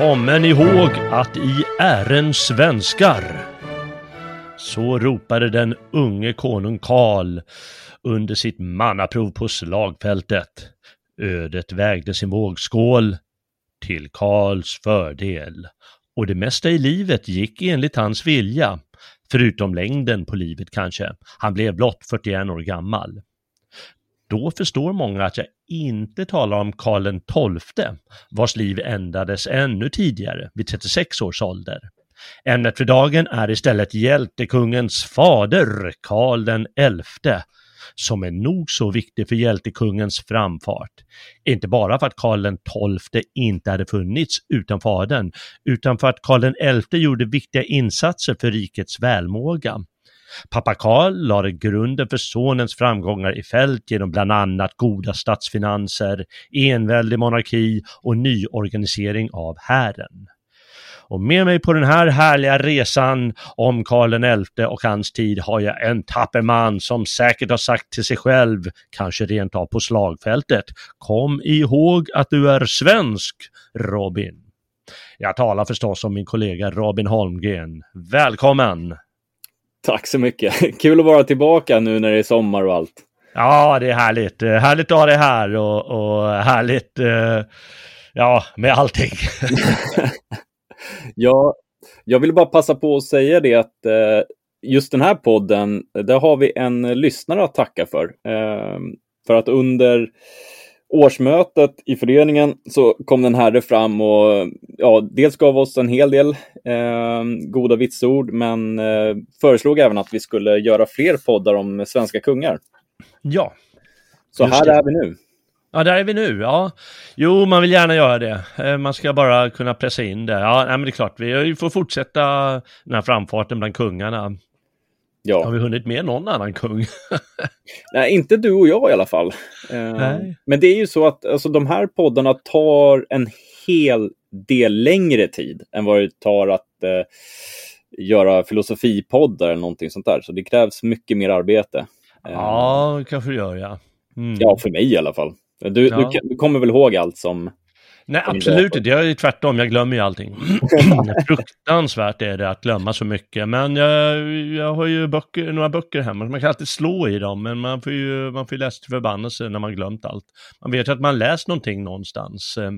Kommer ni ihåg att i ären svenskar så ropade den unge konung Karl under sitt mannaprov på slagfältet. Ödet vägde sin vågskål till Karls fördel och det mesta i livet gick enligt hans vilja, förutom längden på livet kanske. Han blev blott 41 år gammal. Då förstår många att jag inte talar om Karl XII, vars liv ändades ännu tidigare, vid 36 års ålder. Ämnet för dagen är istället hjältekungens fader, Karl XI, som är nog så viktig för hjältekungens framfart. Inte bara för att Karl XII inte hade funnits utan fadern, utan för att Karl XI gjorde viktiga insatser för rikets välmåga. Pappa Karl lade grunden för sonens framgångar i fält genom bland annat goda statsfinanser, enväldig monarki och nyorganisering av hären. Och med mig på den här härliga resan om Karl XI och hans tid har jag en tapper man som säkert har sagt till sig själv, kanske rent av på slagfältet, kom ihåg att du är svensk, Robin. Jag talar förstås om min kollega Robin Holmgren. Välkommen! Tack så mycket. Kul att vara tillbaka nu när det är sommar och allt. Ja, det är härligt. Eh, Härligt att ha dig här och, och härligt, eh, ja, med allting. Ja, jag vill bara passa på att säga det att eh, just den här podden, där har vi en lyssnare att tacka för. För att under årsmötet i föreningen så kom den herre fram och ja, dels gav oss en hel del eh, goda vitsord, men eh, föreslog även att vi skulle göra fler poddar om svenska kungar. Ja, Så här det. är vi nu. Ja, där är vi nu. Ja, jo, man vill gärna göra det. Eh, Man ska bara kunna pressa in det. Ja, nej, men det är klart, vi får fortsätta den här framfarten bland kungarna. Ja. Har vi hunnit med någon annan kung? Nej, inte du och jag i alla fall. Eh, Nej. Men det är ju så att alltså, de här poddarna tar en hel del längre tid än vad det tar att eh, göra filosofipoddar eller någonting sånt där. Så det krävs mycket mer arbete. Eh, Ja, kanske det gör jag. Mm. ja, för mig i alla fall. Du, Ja. du, du kommer väl ihåg allt som... Nej, absolut inte. Jag är tvärtom, jag glömmer ju allting. Fruktansvärt är det att glömma så mycket. Men jag, jag har ju böcker, några böcker hemma. Man kan alltid slå i dem, men man får ju, man får ju läsa till förbannelse när man glömt allt. Man vet ju att man läst någonting någonstans. Eh,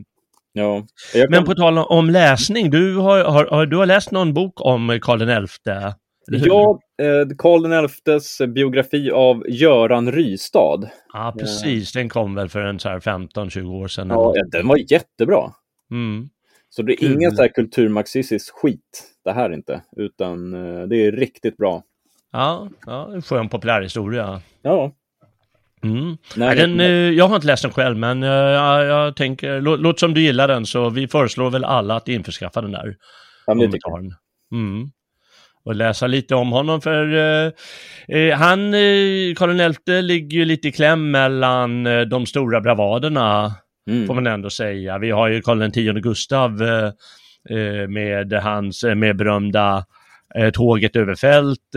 Ja, jag Men kan- på tal om läsning, du har, har, har, du har läst någon bok om Karl XI? Ja, eh, Karl XIs biografi av Göran Rystad. Ja, precis. Den kom väl för en så här 15-20 år sedan. Ja, den var jättebra. Mm. Så det är Kul. ingen så här kulturmarxistisk skit, det här inte. Utan eh, det är riktigt bra. Ja, ja, en skön populärhistoria. Ja. Mm. Nej, den, eh, jag har inte läst den själv, men jag, jag tänker, lå, låt som du gillar den, så vi föreslår väl alla att införskaffa den där. ja, men det tycker jag. Mm. Och läsa lite om honom, för eh, eh, han, eh, Karl XI, ligger ju lite i kläm mellan eh, de stora bravaderna, Mm. får man ändå säga. Vi har ju Karl X Gustav eh, eh, med hans, eh, med berömda tåget över fält,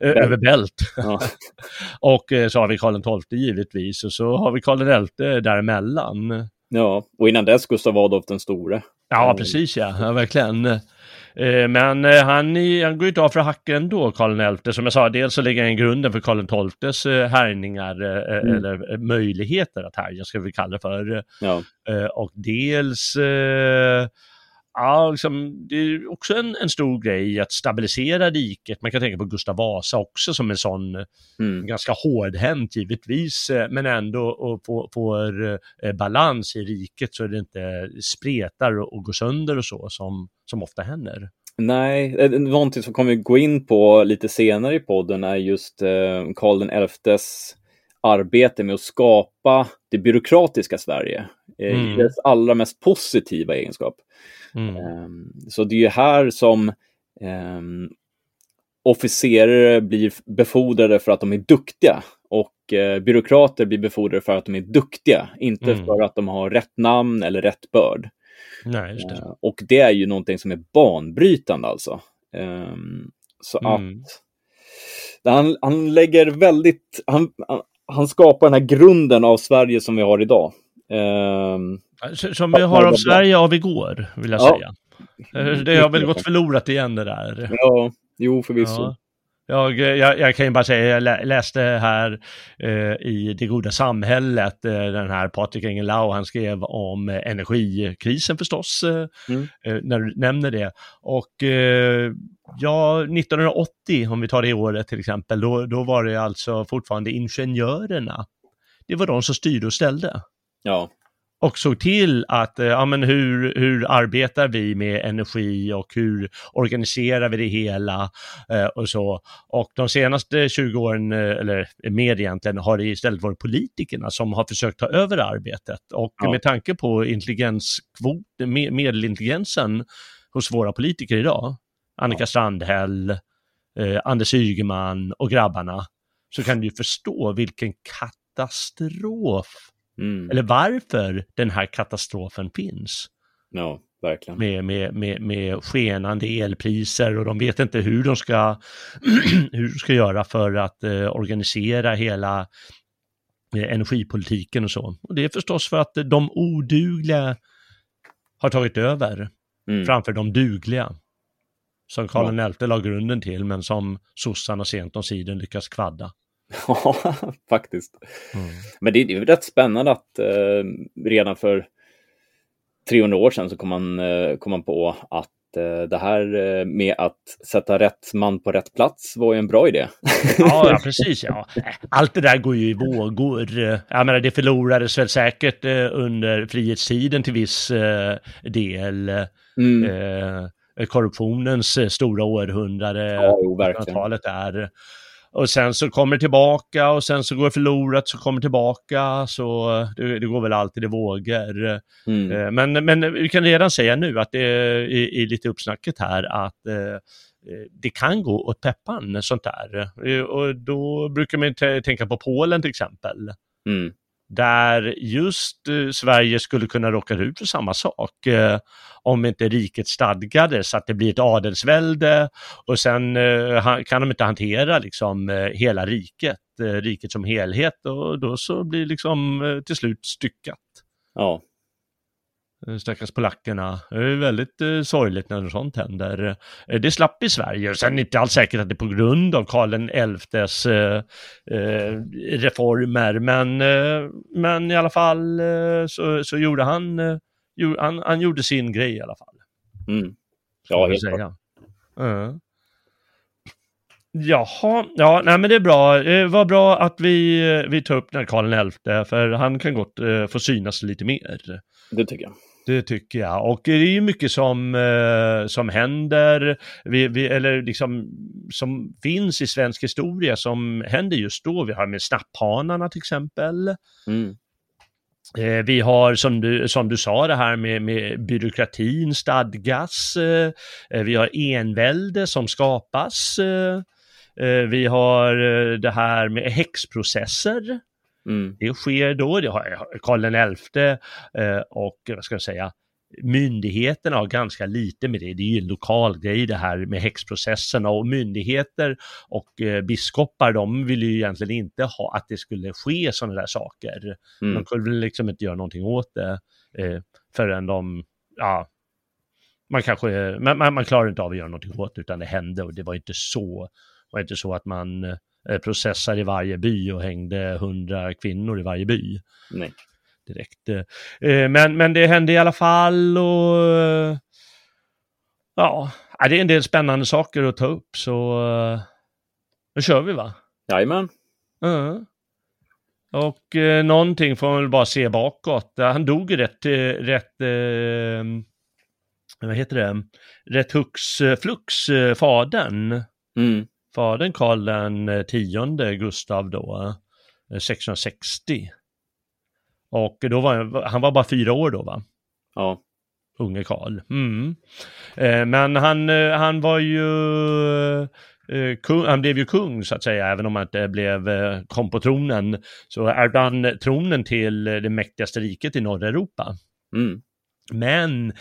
över bält. Ja. Och så har vi Karl XII givetvis och så har vi Karl XI däremellan. ja, och innan dess Gustav Adolf den store. Ja, precis ja, ja verkligen. Eh, men eh, han, han går inte av för hacken ändå, Karl XI. Som jag sa, dels så lägger han grunden för Karl XIIs härjningar, mm. eller möjligheter att härja, ska vi kalla det för. Ja. Och dels Ja, liksom, det är också en, en stor grej att stabilisera riket. Man kan tänka på Gustav Vasa också som en sån mm. ganska hårdhänt givetvis, men ändå och får, får eh, balans i riket så det inte spretar och, och går sönder och så som, som ofta händer. Nej, eh, någonting som kommer gå in på lite senare i podden är just eh, Karl XIs arbete med att skapa det byråkratiska Sverige eh, mm. i dess allra mest positiva egenskap. Mm. Um, så det är ju här som um, officerare blir befordrade för att de är duktiga och uh, byråkrater blir befordrade för att de är duktiga, inte mm. för att de har rätt namn eller rätt börd. Nej, det. Uh, och det är ju någonting som är banbrytande alltså. Um, så mm. att han, han lägger väldigt, han, han skapar den här grunden av Sverige som vi har idag. Um, som vi har av Sverige av igår, vill jag ja. säga. Eh, det har väl gått förlorat igen det där. Ja, jo förvisso. Ja. Jag, jag, jag, kan ju bara säga, jag läste här eh, i Det goda samhället, eh, den här Patrik Engelau, han skrev om eh, energikrisen förstås, eh, mm. Eh, när du nämner det. Och ja, 1980, om vi tar det året till exempel, då, då var det alltså fortfarande ingenjörerna. Det var de som styrde och ställde. Ja och såg till att, eh, ja men hur, hur arbetar vi med energi och hur organiserar vi det hela eh, och så. Och de senaste 20 åren, eh, eller mer egentligen, har det istället varit politikerna som har försökt ta över arbetet. Och ja. med tanke på intelligenskvot, medelintelligensen hos våra politiker idag, Annika ja. Strandhäll, eh, Anders Ygeman och grabbarna, så kan du förstå vilken katastrof Mm. Eller varför den här katastrofen finns. Ja, verkligen. Med, med, med, med skenande elpriser och de vet inte hur de ska, hur de ska göra för att eh, organisera hela eh, energipolitiken och så. Och det är förstås för att de odugliga har tagit över mm. framför de dugliga. Som Karl ja. XI la grunden till, men som sossarna sent om sidan lyckas kvadda. Ja, faktiskt. Mm. Men det är ju rätt spännande att eh, redan för 300 år sedan så kom man, eh, kom man på att eh, det här eh, med att sätta rätt man på rätt plats var ju en bra idé. Ja, ja, precis. Ja. Allt det där går ju i vågor. Jag menar, det förlorades väl säkert eh, under frihetstiden till viss del. Mm. korruptionens stora århundrade, ja, jo, talet är och sen så kommer tillbaka och sen så går det förlorat så kommer tillbaka. Så det, det går väl alltid i vågor. Mm. Eh, men, men vi kan redan säga nu att det är i, lite uppsnacket här att eh, det kan gå åt peppan sånt där. Eh, och då brukar man tänka på Polen till exempel. Mm där just eh, Sverige skulle kunna råka ut för samma sak eh, om inte riket stadgades, att det blir ett adelsvälde och sen eh, kan de inte hantera liksom eh, hela riket, eh, riket som helhet och då så blir liksom eh, till slut styckat. Ja, stackars polackerna. Det är väldigt eh, sorgligt när något sånt händer. Eh, det slapp i Sverige. Sen är det inte alls säkert att det är på grund av Karl XIs eh, eh, reformer, men, eh, men i alla fall så, så gjorde han, han, han gjorde sin grej i alla fall. Mm. Ja, helt säga. Uh. Jaha, ja, nej men det är bra. Det var bra att vi, vi tar upp den här Karl XI, för han kan gott uh, få synas lite mer. Det tycker jag. Det tycker jag. Och det är ju mycket som, eh, som händer, vi, vi, eller liksom som finns i svensk historia som händer just då. Vi har med snapphanarna till exempel. Mm. Eh, vi har som du, som du sa det här med, med byråkratin stadgas. Eh, vi har envälde som skapas. Eh, vi har det här med häxprocesser Mm. Det sker då, det har Karl XI eh, och vad ska jag säga, myndigheterna har ganska lite med det. Det är ju en lokal grej det här med häxprocesserna och myndigheter och eh, biskopar de vill ju egentligen inte ha att det skulle ske sådana där saker. Mm. De kunde liksom inte göra någonting åt det eh, förrän de, ja, man kanske, man, man, man klarar inte av att göra någonting åt det, utan det hände och det var inte så, var inte så att man eh, processar i varje by och hängde hundra kvinnor i varje by. Nej. Direkt. Eh, men, men det hände i alla fall och eh, ja, det är en del spännande saker att ta upp så eh, nu kör vi va? Jajamän. Uh. Och eh, någonting får man väl bara se bakåt. Han dog ju rätt, rätt eh, vad heter det, rätt hux eh, flux, eh, fadern. Mm. Fadern Karl den tionde Gustav då, 1660. Och då var han var bara fyra år då va? Ja. Unge Karl. Mm. Men han, han var ju Kung, han blev ju kung så att säga, även om han inte blev, kom på tronen. Så ärvde han tronen till det mäktigaste riket i norra Europa. Mm. Men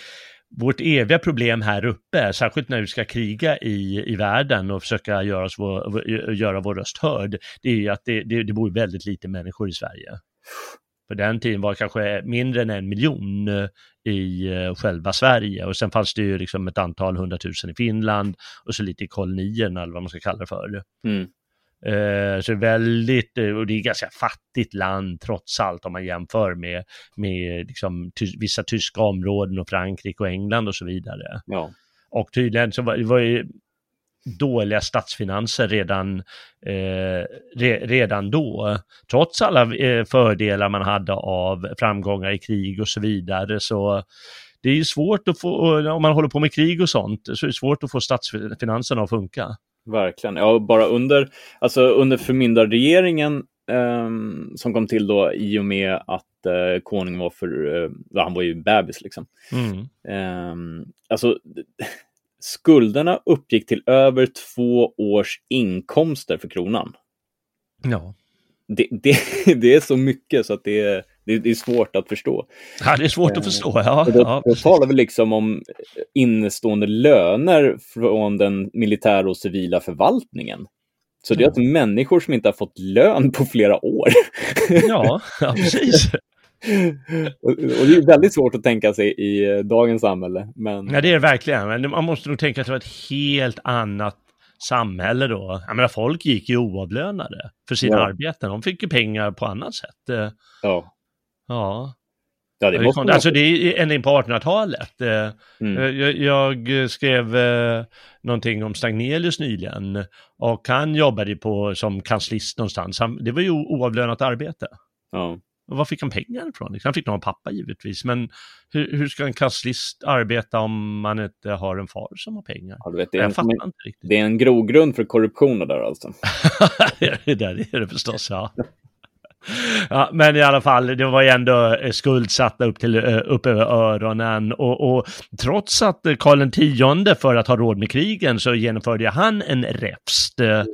vårt eviga problem här uppe, särskilt när vi ska kriga i, i världen och försöka göra, oss vår, göra vår röst hörd, det är ju att det, det, det bor väldigt lite människor i Sverige. På den tiden var det kanske mindre än en miljon i eh, själva Sverige och sen fanns det ju liksom ett antal hundratusen i Finland och så lite i kolonierna eller vad man ska kalla det för. Mm. Eh, så väldigt, eh, och det är ett ganska fattigt land trots allt om man jämför med, med liksom, ty vissa tyska områden och Frankrike och England och så vidare. Ja. Och tydligen så var, det var ju dåliga statsfinanser redan, eh, re, redan då. Trots alla eh, fördelar man hade av framgångar i krig och så vidare så det är ju svårt att få, om man håller på med krig och sånt, så är det svårt att få statsfinanserna att funka. Verkligen. Ja, bara under, alltså under förmyndarregeringen eh, som kom till då i och med att eh, konungen var för, eh, han var ju bebis liksom. Mm. Eh, alltså, skulderna uppgick till över två års inkomster för kronan. Ja. Det, det, det är så mycket så att det är, det, är svårt att förstå. Ja, det är svårt att förstå. Ja, då, ja, då talar vi liksom om innestående löner från den militära och civila förvaltningen. Så det är att människor som inte har fått lön på flera år. Ja, ja precis. och, och, det är väldigt svårt att tänka sig i dagens samhälle. Men... Ja, det är det verkligen. Men man måste nog tänka att det var ett helt annat samhälle då. Jag menar, folk gick ju oavlönade för sina ja. arbeten. De fick ju pengar på annat sätt. Ja. Ja. Ja, det måste alltså det är ända in på 1800-talet. Mm. Jag, jag, skrev eh, någonting om Stagnelius nyligen och han jobbade på, som kanslist någonstans. Han, det var ju oavlönat arbete. Ja. Och var fick han pengar ifrån? Han fick nog en pappa givetvis, men hur, hur, ska en kasslist arbeta om man inte har en far som har pengar? Ja, vet, det, är jag en, fattar inte riktigt. det är en grogrund för korruption där alltså. det där är det förstås, ja. Ja, men i alla fall, det var ju ändå skuldsatta upp, till, upp över öronen och, och trots att Karl X för att ha råd med krigen så genomförde han en räfst. Ja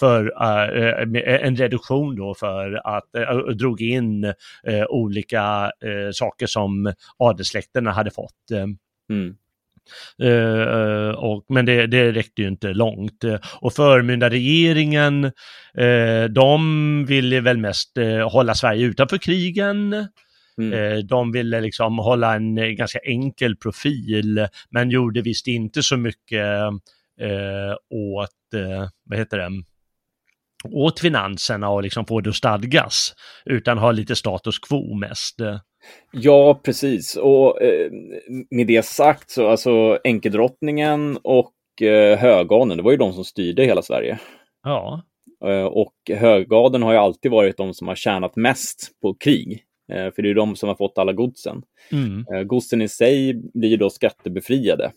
för uh, en reduktion då för att uh, drog in uh, olika saker som adelssläkterna hade fått. Mm. Uh, och, men det, det räckte ju inte långt. Och förmyndarregeringen, uh, de ville väl mest uh, hålla Sverige utanför krigen. Mm. De ville liksom hålla en ganska enkel profil, men gjorde visst inte så mycket åt, vad heter det, åt finanserna och liksom få det att stadgas, utan ha lite status quo mest. Ja, precis. Och eh, med det sagt så alltså enkedrottningen och eh, högadeln, det var ju de som styrde hela Sverige. Ja. Eh, och högadeln har ju alltid varit de som har tjänat mest på krig. Eh, för det är de som har fått alla godsen. Mm. Eh, godsen i sig blir då skattebefriade.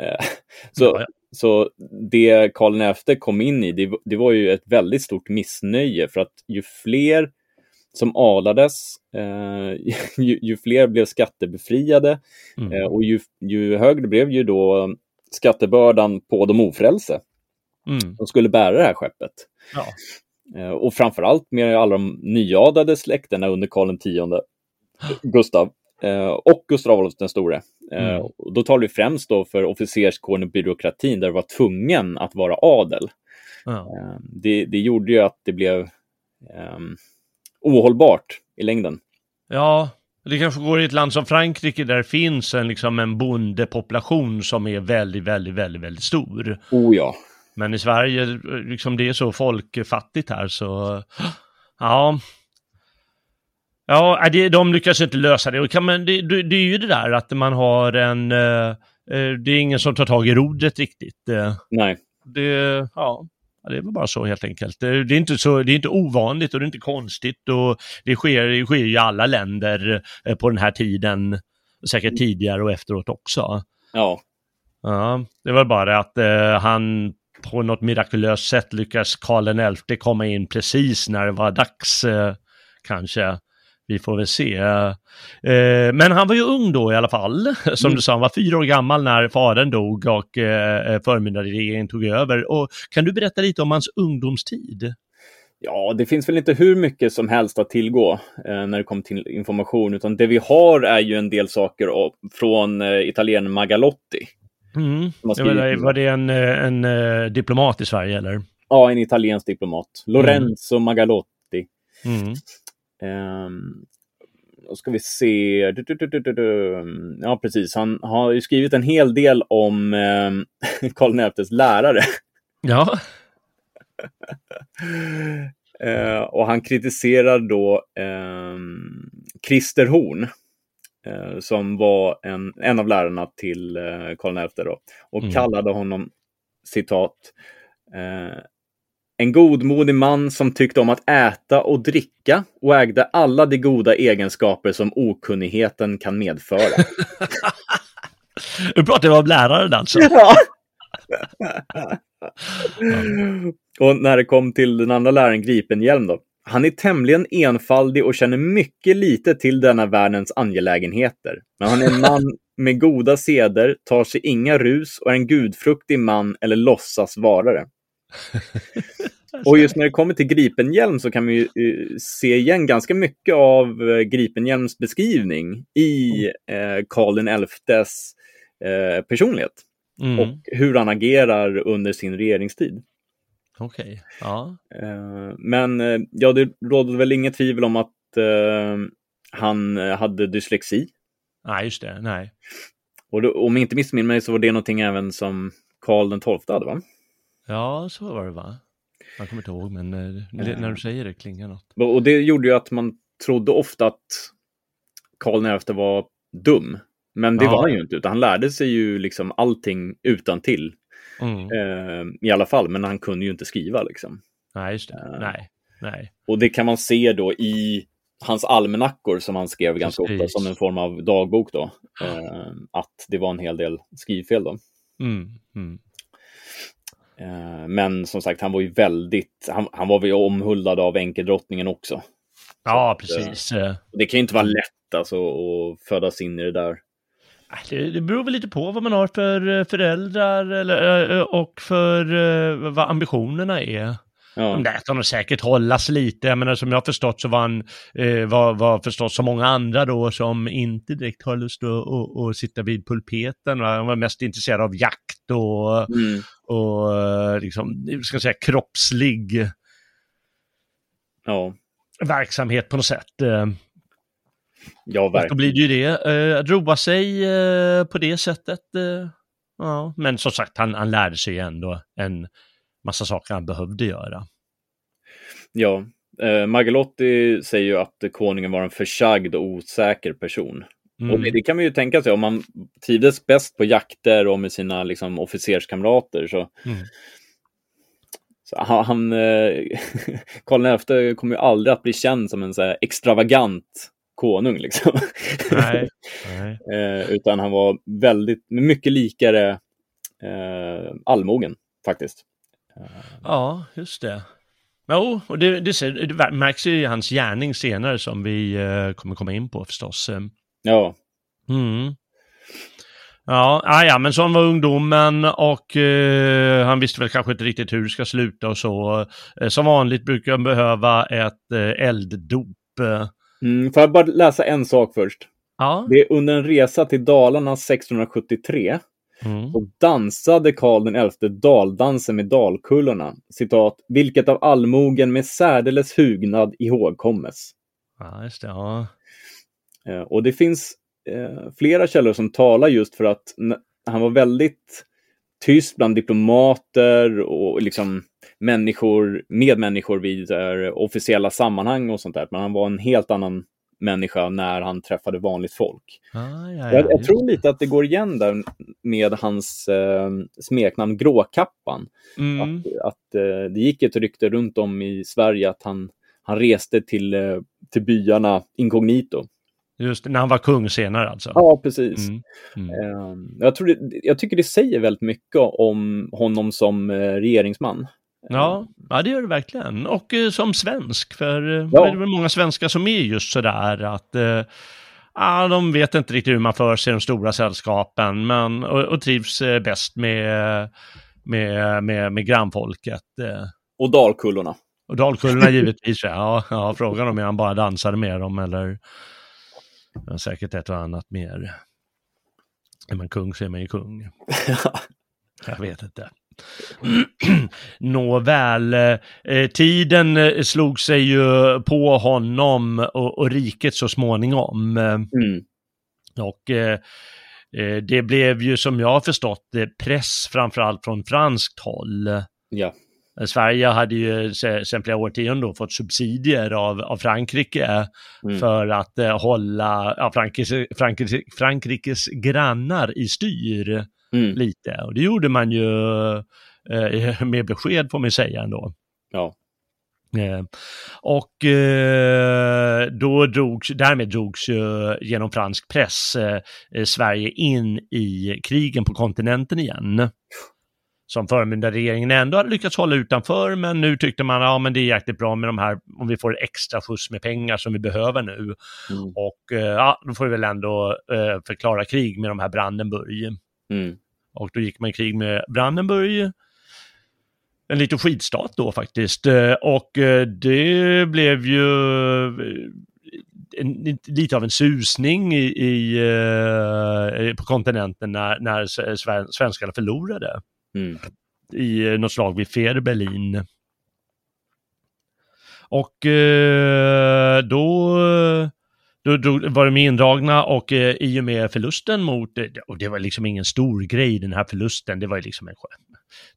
Eh, så, Ja, ja. Så det Karl XI kom in i, det, det var ju ett väldigt stort missnöje för att ju fler som adlades, eh, ju, ju fler blev skattebefriade Mm. eh, och ju, ju högre blev ju då skattebördan på de ofrälse Mm. som skulle bära det här skeppet. Ja. Eh, och framförallt med alla de nyadlade släkterna under Karl X, Gustav och Gustav Adolf den store. Eh, Mm. Då talar vi främst då för officerskåren och byråkratin där det var tvungen att vara adel. Eh, det, det gjorde ju att det blev ehm, ohållbart i längden. Ja, Det kanske går i ett land som Frankrike där det finns en, liksom en bondepopulation som är väldigt, väldigt, väldigt, väldigt stor. Oh ja. Men i Sverige, liksom det är så folkfattigt här så, ja. Ja, det, de lyckas inte lösa det. Och kan man, det, det, det är ju det där att man har en, uh, det är ingen som tar tag i rodret riktigt. Uh, Nej. Det, ja. Ja, det är väl bara så helt enkelt. Det är inte, så, det är inte ovanligt och det är inte konstigt och det sker, det sker i alla länder eh, på den här tiden, säkert tidigare och efteråt också. Ja. Ja, det var bara att eh, han på något mirakulöst sätt lyckas Karl XI komma in precis när det var dags, eh, kanske. Vi får väl se. Eh, men han var ju ung då i alla fall. Som mm. du sa, han var fyra år gammal när fadern dog och eh, förmyndarregeringen tog över. Och kan du berätta lite om hans ungdomstid? Ja, det finns väl inte hur mycket som helst att tillgå eh, när det kommer till information, utan det vi har är ju en del saker av, från eh, italienaren Magalotti. Mm. Var, var det en, en, en diplomat i Sverige eller? Ja, en italiensk diplomat. Lorenzo mm. Magalotti. Mm. Um, då ska vi se. Du, du, du, ja, precis. Han har ju skrivit en hel del om um, Karl XIs lärare. Ja. uh, och han kritiserar då um, Christer Horn uh, som var en, en av lärarna till uh, Karl XI och mm. kallade honom citat en godmodig man som tyckte om att äta och dricka och ägde alla de goda egenskaper som okunnigheten kan medföra. Du pratar om läraren alltså? Ja. och när det kom till den andra läraren Gripenhjelm då. Han är tämligen enfaldig och känner mycket lite till denna världens angelägenheter. Men han är en man med goda seder, tar sig inga rus och är en gudfruktig man eller låtsas vara det. Och just när det kommer till Gripenhjälm så kan vi uh, se igen ganska mycket av uh, Gripenhjelms beskrivning i uh, Karl XIs uh, personlighet. Mm. Och hur han agerar under sin regeringstid. Okej, okay. ja. men ja, det råder väl inget tvivel om att han hade dyslexi. Nej, just det, nej. Och då, om jag inte missminner mig så var det någonting även som Karl XII hade, va? Ja, så var det va? Jag kommer inte ihåg, men eh, när, när du säger det klingar något. Och det gjorde ju att man trodde ofta att Karl XI var dum. Men det ja. var han ju inte, utan han lärde sig ju liksom allting utan till. Mm. Eh, I alla fall, men han kunde ju inte skriva liksom. Nej, just det. Eh, nej, nej. Och det kan man se då i hans almanackor som han skrev ganska Precis. ofta som en form av dagbok då. Eh, att det var en hel del skrivfel då. Mm, mm. Eh, men som sagt, han var ju väldigt, han, han var väl omhuldad av enkeldrottningen också. Ja, precis. Eh, det kan ju inte vara lätt alltså att födas in i det där. Det, det beror väl lite på vad man har för eh, föräldrar eller, och för vad ambitionerna är. Ja. De där kan nog säkert hållas lite. Jag menar, som jag har förstått så var han, eh, var, var förstås så många andra då som inte direkt har lust att, att, att sitta vid pulpeten. Han var mest intresserad av jakt och, mm. Och eh, liksom, ska säga, kroppslig ja. verksamhet på något sätt. Eh. Ja, verkligen. då blir det ju det. Att roa sig på det sättet. Ja, men som sagt, han, han lärde sig ändå en massa saker han behövde göra. Ja, eh, Magalotti säger ju att konungen var en försagd och osäker person. Mm. Och det, det, kan man ju tänka sig, om man trivdes bäst på jakter och med sina liksom, officerskamrater så, mm. så han, eh, Karl XI kommer ju aldrig att bli känd som en så extravagant konung. Liksom. Nej. Nej. eh, utan han var väldigt, mycket likare eh, allmogen faktiskt. Ja, just det. Jo, och det, det, det märks ju i hans gärning senare som vi uh, kommer komma in på förstås. Ja. Mm. Ja, ah, ja, men sån var ungdomen och uh, han visste väl kanske inte riktigt hur det ska sluta och så. Uh, som vanligt brukar han behöva ett uh, elddop. Mm, får jag bara läsa en sak först? Ja. Det är under en resa till Dalarna 1673 Mm. Och dansade Karl XI daldansen med dalkullorna, citat, vilket av allmogen med särdeles hugnad ihågkommes. Ja, just det. Ja. Eh, och det finns eh, flera källor som talar just för att han var väldigt tyst bland diplomater och liksom människor, medmänniskor vid här, officiella sammanhang och sånt där. Men han var en helt annan människa när han träffade vanligt folk. Ah, ja, ja, jag, jag tror lite att det går igen där med hans eh, smeknamn Gråkappan. Mm. Att, att eh, det gick ett rykte runt om i Sverige att han, han reste till, eh, till byarna inkognito. Just när han var kung senare alltså? Ja, precis. Mm. Mm. Ehm, jag, tror det, jag tycker det säger väldigt mycket om honom som eh, regeringsman. Ja, ja, det gör det verkligen. Och eh, som svensk, för eh, ja. det är väl många svenskar som är just sådär att ah, de vet inte riktigt hur man för sig i de stora sällskapen men, och, och trivs bäst med, med, med, med grannfolket. Och dalkullorna. Och dalkullorna givetvis, ja. ja. Frågan om han bara dansade med dem eller ja, säkert ett och annat mer. Är man kung så är man ju kung. Jag vet inte. Nåväl, eh, tiden eh, slog sig ju på honom och, och riket så småningom. Mm. Och eh, eh, det blev ju som jag har förstått press framförallt från franskt håll. Ja. Sverige hade ju sedan flera årtionden fått subsidier av, av Frankrike mm. för att eh, hålla ja, Frankrike, Frankrike, Frankrikes grannar i styr mm. lite. Och det gjorde man ju eh, med besked får man säga ändå. Ja. Eh, och eh, då drogs, därmed drogs ju genom fransk press eh, Sverige in i krigen på kontinenten igen som förmyndarregeringen ändå hade lyckats hålla utanför, men nu tyckte man ja men det är jäkligt bra med de här, om vi får extra skjuts med pengar som vi behöver nu. Mm. Och eh, ja, då får vi väl ändå eh, förklara krig med de här Brandenburg. Mm. Och då gick man i krig med Brandenburg, en liten skidstat då faktiskt. Eh, och det blev ju en, lite av en susning i, i på kontinenten när, när svenskarna förlorade. Mm. I eh, något slag vid Berlin. Och eh, då, eh, då, var de indragna och eh, i och med förlusten mot, eh, och det var liksom ingen stor grej den här förlusten, det var liksom en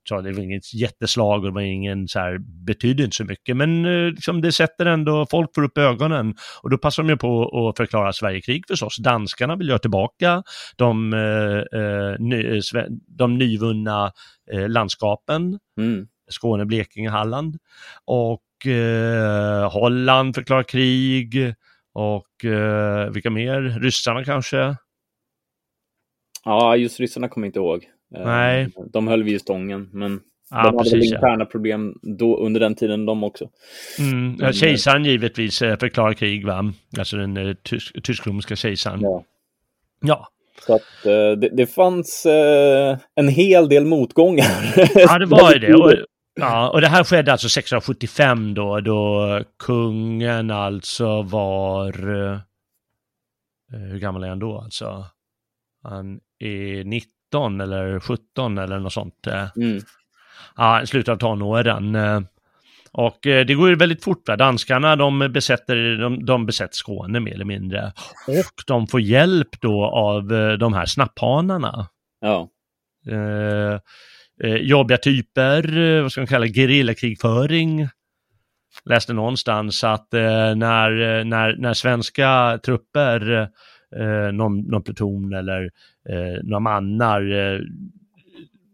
så det var inget jätteslag och det var ingen så här, betydde inte så mycket, men eh, liksom, det sätter ändå, folk får upp ögonen och då passar de ju på att förklara Sverigekrig förstås. Danskarna vill göra tillbaka de, eh, ny, de nyvunna eh, landskapen, mm. Skåne, Blekinge, Halland. Och Holland förklarar krig och eh, vilka mer? Ryssarna kanske? Ja, just ryssarna kommer jag inte ihåg. Nej. De höll vi i stången, men ja, de hade väl interna problem då, under den tiden de också. Mm. Ja, kejsaren givetvis eh, förklarar krig, va? Alltså den eh, tysk, tysk-romerska kejsaren. Ja. ja. Så att eh, det, det fanns en hel del motgångar. Ja, det var ju det. Och, ja, och det här skedde alltså 675 då, då kungen alltså var... Hur gammal är han då alltså? Han är 90 19 eller 17 eller något sånt. Eh. Mm. Ja, i slutet av tonåren. Eh. Och eh, det går ju väldigt fort. Va? Danskarna de besätter, de, de besätter Skåne mer eller mindre. Och de får hjälp då av de här snapphanarna. Ja. Eh, jobbiga typer, vad ska man kalla gerillakrigföring. Läste någonstans att eh, när, när, när svenska trupper eh, någon, någon pluton eller eh, några mannar eh,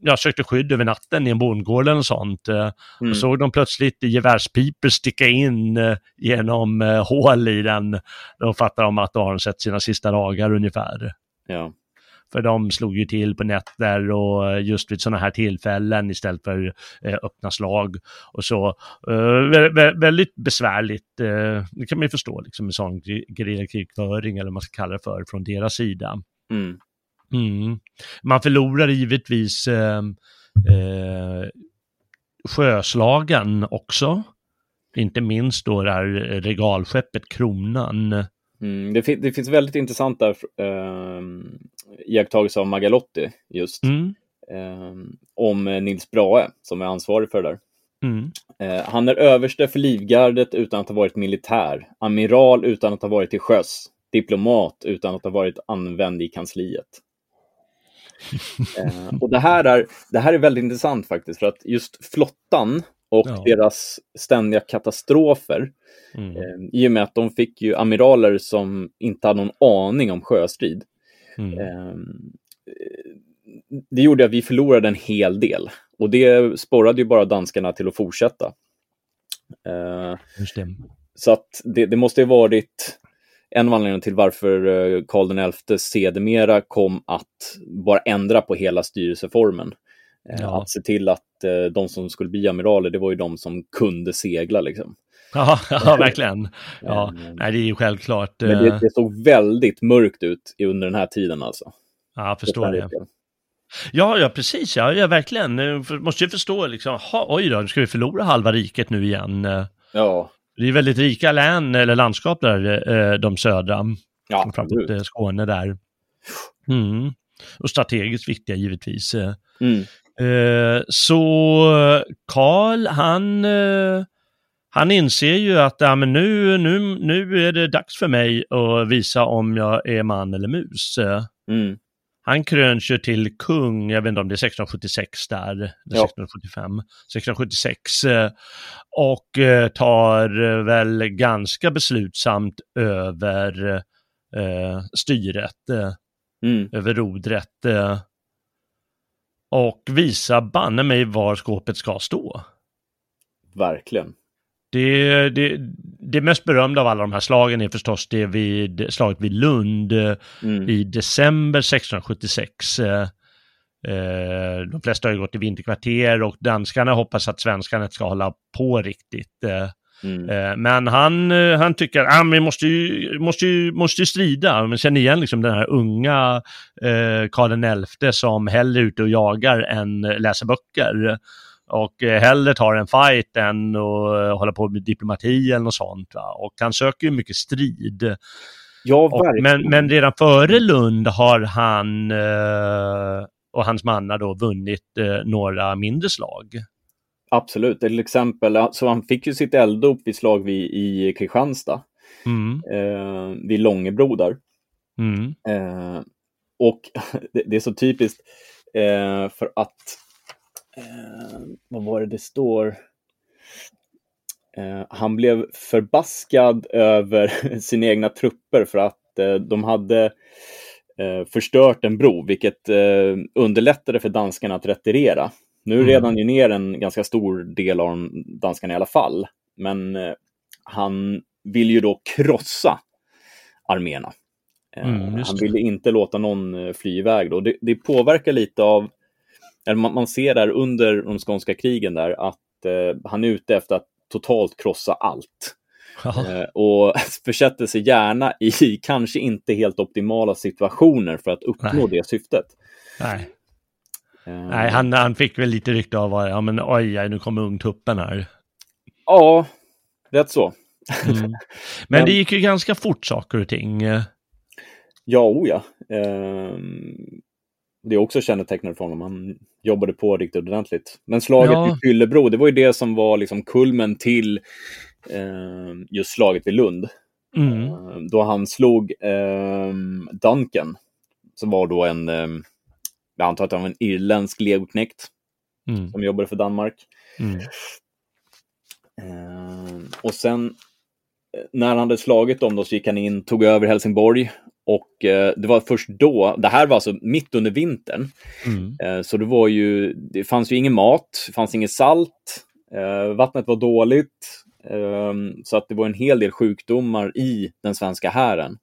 jag sökte skydd över natten i en bondgård eller sånt. Eh, mm. Och såg de plötsligt gevärspiper sticka in eh, genom eh, hål i den. Då fattade de att de har sett sina sista dagar ungefär. Ja. För de slog ju till på nätter och just vid sådana här tillfällen istället för eh, öppna slag och så. Eh, vä väldigt besvärligt, eh, det kan man ju förstå, liksom en sån gerillakrigföring eller vad man ska kalla det för från deras sida. Mm. Mm. Man förlorar givetvis eh, eh, sjöslagen också. Inte minst då det här regalskeppet Kronan Mm, det, det, finns väldigt intressanta eh, iakttagelser av Magalotti just. Mm. Eh, om Nils Brahe som är ansvarig för det där. Mm. Eh, han är överste för livgardet utan att ha varit militär, amiral utan att ha varit till sjöss, diplomat utan att ha varit använd i kansliet. eh, och det här, är, det här är väldigt intressant faktiskt, för att just flottan och Ja. deras ständiga katastrofer, Mm. eh, i och med att de fick ju amiraler som inte hade någon aning om sjöstrid, Mm. eh, det gjorde att vi förlorade en hel del. Och det sporrade ju bara danskarna till att fortsätta. Eh, Just det. så att det, det måste ha varit en av anledningarna till varför eh, Karl XI sedermera kom att bara ändra på hela styrelseformen. Eh, Ja. Att se till att eh, de som skulle bli amiraler, det var ju de som kunde segla. Liksom. Ja, ja, verkligen. Ja, Eh, nej, det är ju självklart. Men eh, det, det såg väldigt mörkt ut under den här tiden alltså. Ja, jag förstår För det. Ja, ja, precis. Ja, ja verkligen. Eh, för- Måste ju förstå liksom, ha, oj då, nu ska vi förlora halva riket nu igen. Eh, Ja, Det är väldigt rika län, eller landskap där, eh, de södra. ja eh, Skåne där. Mm. Och strategiskt viktiga givetvis. eh. Mm. Eh, Så Karl, han, eh, han inser ju att ja, men nu, nu, nu är det dags för mig att visa om jag är man eller mus. Mm. Han kröns ju till kung, jag vet inte om det är 1676 där, eller Ja. 1675, 1676. eh, Och tar väl ganska beslutsamt över eh, styret, Mm. över rodret. Eh, Och visar banne mig var skåpet ska stå. Verkligen. Det, det, det mest berömda av alla de här slagen är förstås det vid, slaget vid Lund eh, Mm. i december 1676. Eh, eh, de flesta har ju gått i vinterkvarter och danskarna hoppas att svenskarna ska hålla på riktigt. Mm. eh, men han, eh, han tycker att ah, vi måste ju, måste ju, måste ju strida. Man känner igen liksom den här unga eh, Karl XI som hellre är ute och jagar än eh, läser böcker. Och eh, hellre tar en fight än att hålla på med diplomati eller något sånt. Va? Och han söker ju mycket strid. Ja, Och, men, men redan före Lund har han eh, och hans mannar då vunnit eh, några mindre slag. Absolut. Till exempel, så han fick ju sitt elddop vid slag vid, i Kristianstad, Mm, eh, vid Långebro där. mm, Eh, och det, det är så typiskt eh, för att, eh, vad var det det står? Eh, han blev förbaskad över sina egna trupper för att eh, de hade förstört en bro, vilket underlättade för danskarna att retirera. Nu Mm. redan ju ner en ganska stor del av danskarna i alla fall, men eh, han vill ju då krossa arméerna. Eh, Mm, han det. ville inte låta någon eh, fly iväg. Då. Det, det påverkar lite av, eller man, man ser där under de skånska krigen där att eh, han är ute efter att totalt krossa allt. Eh, och försätter sig gärna i kanske inte helt optimala situationer för att uppnå Nej. det syftet. nej. Eh, nej han, han fick väl lite rykte av att ja, men, oj, oj, nu kommer ungtuppen här. Ja, rätt så. Mm. Men Men- det gick ju ganska fort saker och ting. Eh, Ja, o ja. Ehm, det är också kännetecknande för honom. Han jobbade på riktigt ordentligt. Men slaget Ja. vid Fyllebro, det var ju det som var liksom kulmen till ehm, just slaget vid Lund. Mm. Ehm, då han slog ehm, Duncan, som var då en, um, jag antar att han var en irländsk legoknekt Mm. som jobbade för Danmark. Mm. Ehm, och sen eh, när han hade slagit dem då så gick han in, tog över Helsingborg och eh, det var först då, det här var alltså mitt under vintern, Mm. eh, så det var ju, det fanns ju ingen mat, det fanns inget salt, vattnet var dåligt, så att det var en hel del sjukdomar i den svenska hären.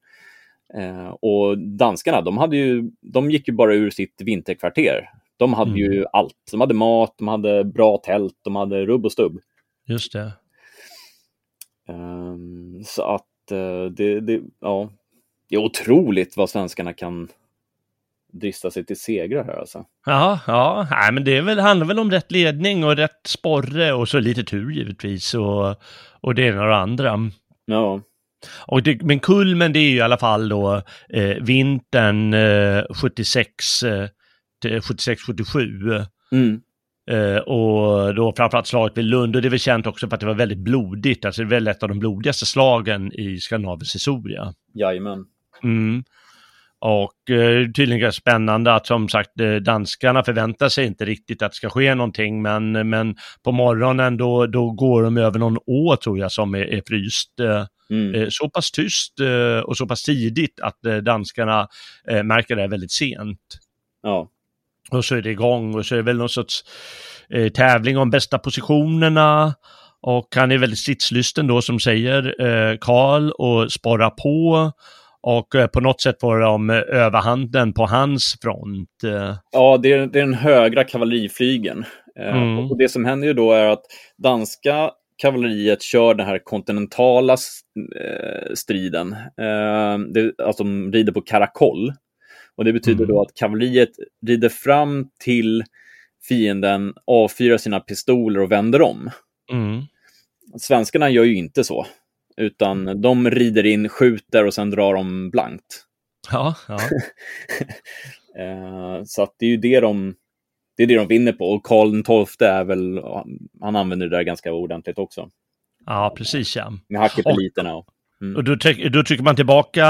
Eh, och danskarna, de, hade ju, de gick ju bara ur sitt vinterkvarter. De hade ju allt. De hade mat, de hade bra tält, de hade rubb och stubb. Just det. Ehm, så att eh, det, det, ja, det är otroligt vad svenskarna kan drista sig till segrar här alltså. Ja, ja, nej, men det väl, handlar väl om rätt ledning och rätt sporre och så lite tur givetvis och, och det ena och det andra. Ja, Och det, men kulmen det är ju i alla fall då eh, vintern eh, 76 eh, till 76-77. mm, Eh, och då framförallt slaget vid Lund och det är väl känt också för att det var väldigt blodigt. Alltså det är väl ett av de blodigaste slagen i Skandinaviens historia. jajamän. Mm. Och eh, tydligen ganska spännande att som sagt eh, danskarna förväntar sig inte riktigt att det ska ske någonting men, men på morgonen då, då går de över någon å tror jag som är, är fryst. Eh, Mm. eh, så pass tyst eh, och så pass tidigt att eh, danskarna märker det väldigt sent. Ja. Och så är det igång och så är det väl någon sorts tävling om bästa positionerna. Och han är väldigt stridslysten då som säger Karl och sporrar på. Och på något sätt får de överhanden på hans front. Ja, det är, det är den högra kavalleriflygen. Mm. Och det som händer ju då är att danska kavalleriet kör den här kontinentala eh, striden. Eh, alltså de rider på karakoll. Och det betyder Mm. då att kavalleriet rider fram till fienden, avfyrar sina pistoler och vänder om. mm. Svenskarna gör ju inte så. Utan de rider in, skjuter och sen drar de blankt. Ja, ja. Eh, så att det är ju det de, det är det de vinner på. Och Karl XII är väl, han använder det där ganska ordentligt också. ja, precis ja. Med hackepeliterna. Och, Och då, tryck, då trycker man tillbaka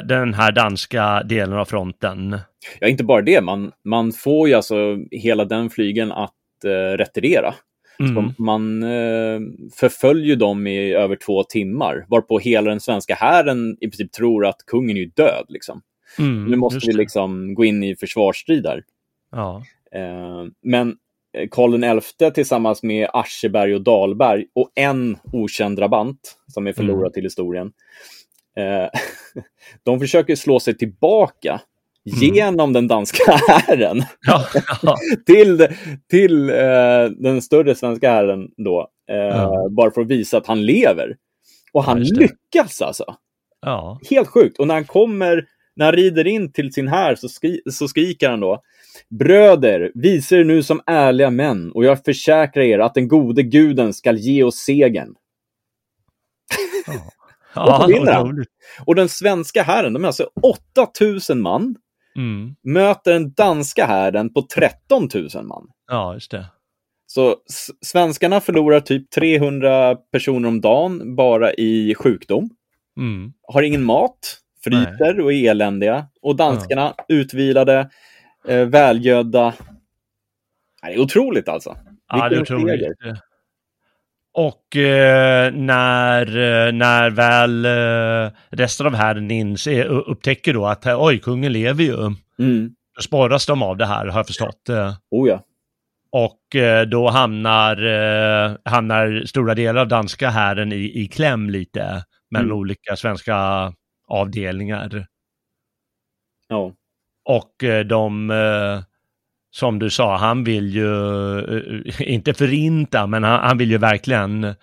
den här danska delen av fronten. ja, inte bara det, man, man får ju alltså hela den flygen att eh, retirera. Mm. Man eh, förföljer dem i över två timmar, varpå hela den svenska hären i princip tror att kungen är död. Liksom. Mm, Nu måste vi liksom gå in i försvarsstrid där. Ja. Eh, men eh, Karl XI tillsammans med Ascheberg och Dahlberg och en okänd drabant som är förlorad Mm. till historien. Eh, de försöker slå sig tillbaka Mm. genom den danska hären Ja, ja, till, till eh, den större svenska hären då. Eh, Ja. Bara för att visa att han lever. Och han lyckas alltså. ja. Helt sjukt. Och när han kommer, när han rider in till sin här så, skri så skriker han då. Bröder, visa er nu som ärliga män och jag försäkrar er att den gode guden skall ge oss segern. ja så vinner han. otroligt. Och den svenska hären, de är alltså 8000 man, Mm. möter den danska hären på 13 000 man. Ja, just det. Så svenskarna förlorar typ 300 personer om dagen bara i sjukdom. Mm. Har ingen mat, fryser och är eländiga. Och danskarna utvilade, eh, välgödda. Det är otroligt alltså. Ja, det är otroligt. seger. Och eh, när, eh, när väl eh, resten av herren inser, upptäcker då att eh, oj, kungen lever ju. Mm. Då spåras de av det här, har jag förstått. Eh, Oh ja. Och eh, då hamnar, eh, hamnar stora delar av danska hären i, i kläm lite mellan Mm. olika svenska avdelningar. ja. Och eh, de, eh, som du sa, han vill ju eh, inte förinta, men han, han vill ju verkligen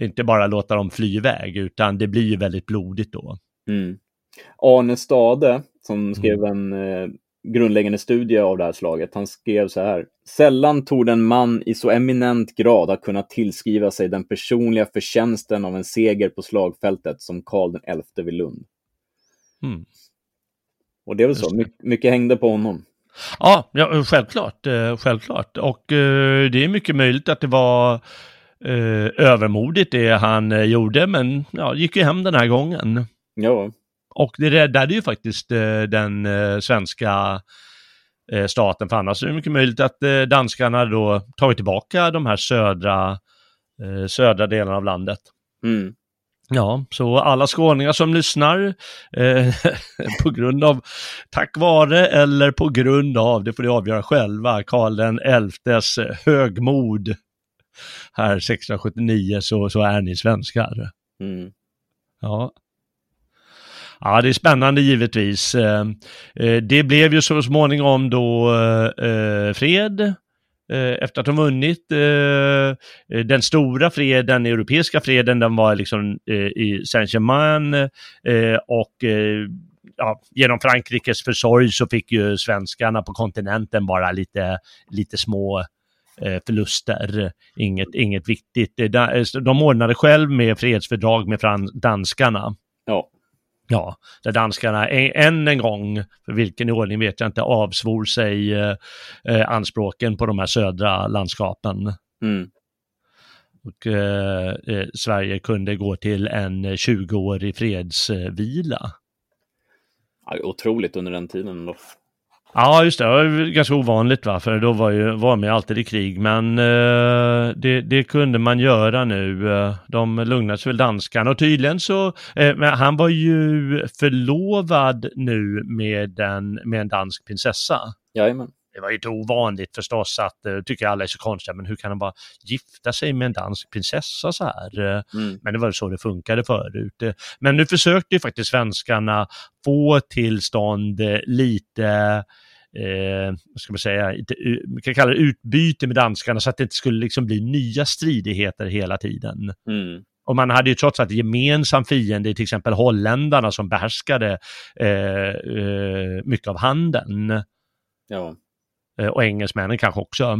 inte bara låta dem fly iväg, utan det blir ju väldigt blodigt då. Mm. Arne Stade, som skrev en eh, grundläggande studie av det här slaget, han skrev så här. Sällan torde en man i så eminent grad ha kunnat tillskriva sig den personliga förtjänsten av en seger på slagfältet som Karl XI vid Lund. Mm. Och det är väl så. My mycket hängde på honom. Ja, ja självklart, eh, självklart. Och eh, det är mycket möjligt att det var eh, övermodigt det han gjorde, men ja, gick ju hem den här gången. Ja, Och det räddade ju faktiskt den svenska staten, för annars är det mycket möjligt att danskarna då tagit tillbaka de här södra, södra delarna av landet. mm. Ja, så alla skåningar som lyssnar, eh, på grund av, tack vare eller på grund av, det får ni avgöra själva, Karl den elftes högmod här 1679 så, så är ni svenskar. Mm. Ja. Ja, det är spännande givetvis. Eh, eh, Det blev ju så småningom då eh, fred eh, Eh, efter att de vunnit. eh, Den stora freden, den europeiska freden, den var liksom eh, i Saint-Germain eh, och eh, ja, genom Frankrikes försorg så fick ju svenskarna på kontinenten bara lite, lite små eh, förluster. Inget, inget viktigt. Eh, de ordnade själv med fredsfördrag med danskarna. Ja. Ja, där danskarna en, än en gång, för vilken ordning vet jag inte, avsvor sig eh, eh, anspråken på de här södra landskapen. Mm. Och eh, eh, Sverige kunde gå till en 20-årig fredsvila. Ja, otroligt under den tiden. Då. Ja, just det. Det var ganska ovanligt va, för då var ju var man alltid i krig. Men eh, det, det, kunde man göra nu. Eh, de lugnade sig väl danskarna och tydligen så, eh, han var ju förlovad nu med en, med en dansk prinsessa. Jajamän. Det var ju inte ovanligt förstås att, uh, tycker alla är så konstiga, men hur kan han bara gifta sig med en dansk prinsessa så här? Mm. Men det var så det funkade förut. Men nu försökte ju faktiskt svenskarna få tillstånd lite eh, vad ska man säga, man kan kalla det utbyte med danskarna så att det inte skulle liksom bli nya stridigheter hela tiden. Mm. Och man hade ju trots allt gemensam fiende, till exempel holländarna som behärskade eh, eh, mycket av handeln. Ja. Eh, och engelsmännen kanske också.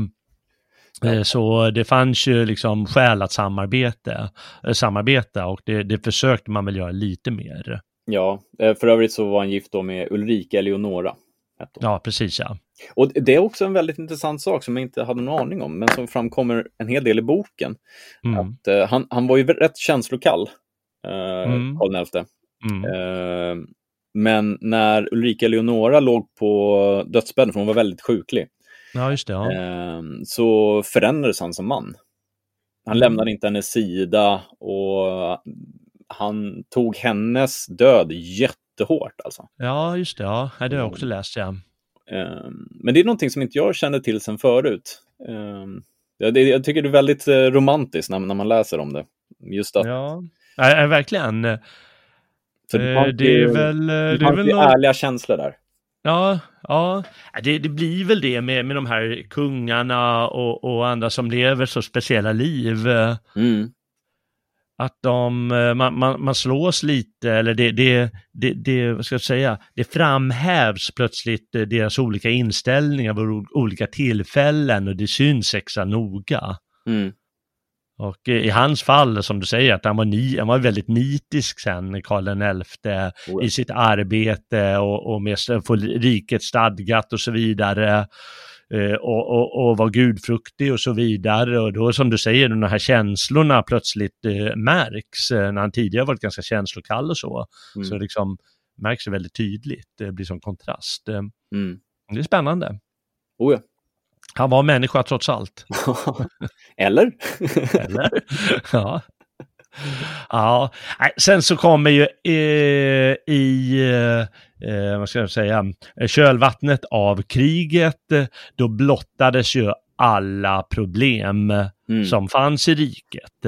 Ja. Eh, så det fanns ju liksom skäl att samarbeta, eh, samarbeta och det, det försökte man väl göra lite mer. Ja, för övrigt så var han gift då med Ulrika Eleonora. Ja, precis ja. Och det är också en väldigt intressant sak som jag inte hade någon aning om, men som framkommer en hel del i boken. Mm. Att, uh, han, han var ju rätt känslokall, uh, mm. Karl XI. Mm. Uh, men när Ulrika Eleonora låg på dödsbädden, för hon var väldigt sjuklig, ja, just det, ja. så förändrades han som man. Han mm. lämnade inte hennes sida och han tog hennes död jättehårt. Alltså. Ja, just det. Ja. Det har jag också läst. Ja. Men det är någonting som inte jag kände till sen förut. Jag tycker det är väldigt eh, romantiskt när man läser om det. Just att... Ja, ja verkligen. För det, fanns, det är väl... Det fanns väl ärliga känslor där. Ja, ja. Det, det, blir väl det med, med de här kungarna och, och andra som lever så speciella liv. Mm. Att de, man, man, man slås lite, eller det, det, det, det, vad ska jag säga, det framhävs plötsligt deras olika inställningar vid olika tillfällen och det syns extra noga. Mm. Och i hans fall, som du säger, att han var, ni, han var väldigt nitisk sen, Karl XI, oh. i sitt arbete och, och med få riket stadgat och så vidare. Eh, och, och, och var gudfruktig och så vidare. Och då som du säger, de här känslorna plötsligt eh, märks, eh, när han tidigare varit ganska känslokall och så. Mm. Så liksom märks det väldigt tydligt, det blir som kontrast. Mm. Det är spännande. Oh ja. Han var människa trots allt. Eller? Eller? Ja. Ja, sen så kommer ju eh, i, eh, vad ska jag säga, kölvattnet av kriget, då blottades ju alla problem mm. som fanns i riket.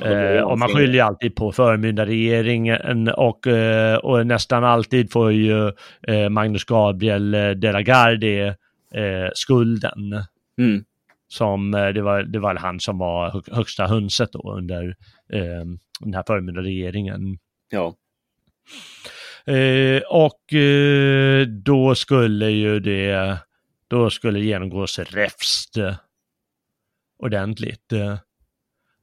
Eh, och man skyller ju alltid på förmyndarregeringen och, eh, och nästan alltid får ju eh, Magnus Gabriel de la Garde skulden. Mm som eh, det var, det var han som var högsta hönset då under eh, den här förmyndarregeringen. Ja. Eh, och eh, då skulle ju det, då skulle genomgås räfst ordentligt.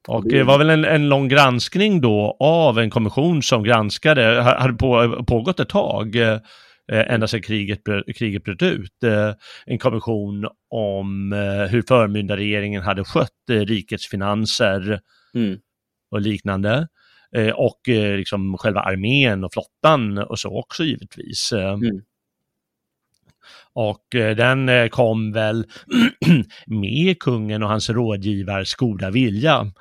Och det var väl en, en lång granskning då av en kommission som granskade, hade på, pågått ett tag, Eh, ända sedan kriget, kriget bröt ut. Eh, en kommission om eh, hur förmyndarregeringen hade skött rikets finanser mm. och liknande. Och liksom själva armén och flottan och så också givetvis. Mm. Och den kom väl med kungen och hans rådgivars goda vilja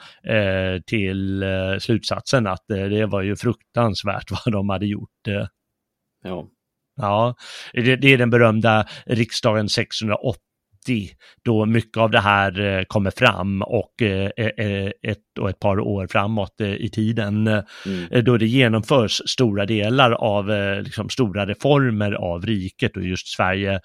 till slutsatsen att det var ju fruktansvärt vad de hade gjort. Ja. Ja, det, det är den berömda riksdagen 680 då mycket av det här eh, kommer fram och eh, eh, ett och ett par år framåt i tiden mm. då det genomförs stora delar av liksom, stora reformer av riket och just Sverige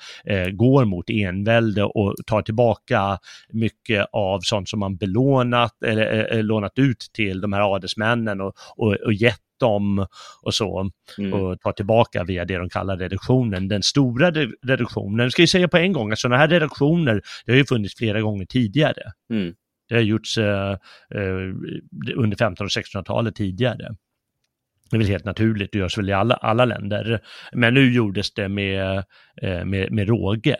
går mot envälde och tar tillbaka mycket av sånt som man belånat eller lånat ut till de här adelsmännen och, och, och gett dem och så mm. och ta tillbaka via det de kallar reduktionen. Den stora reduktionen, ska jag säga på en gång, att sådana här reduktioner, det har ju funnits flera gånger tidigare. Mm. Det har gjorts eh, eh under 1500 och 1600-talet tidigare. Det är väl helt naturligt, det görs väl i alla, alla länder. Men nu gjordes det med, eh, med, med råge.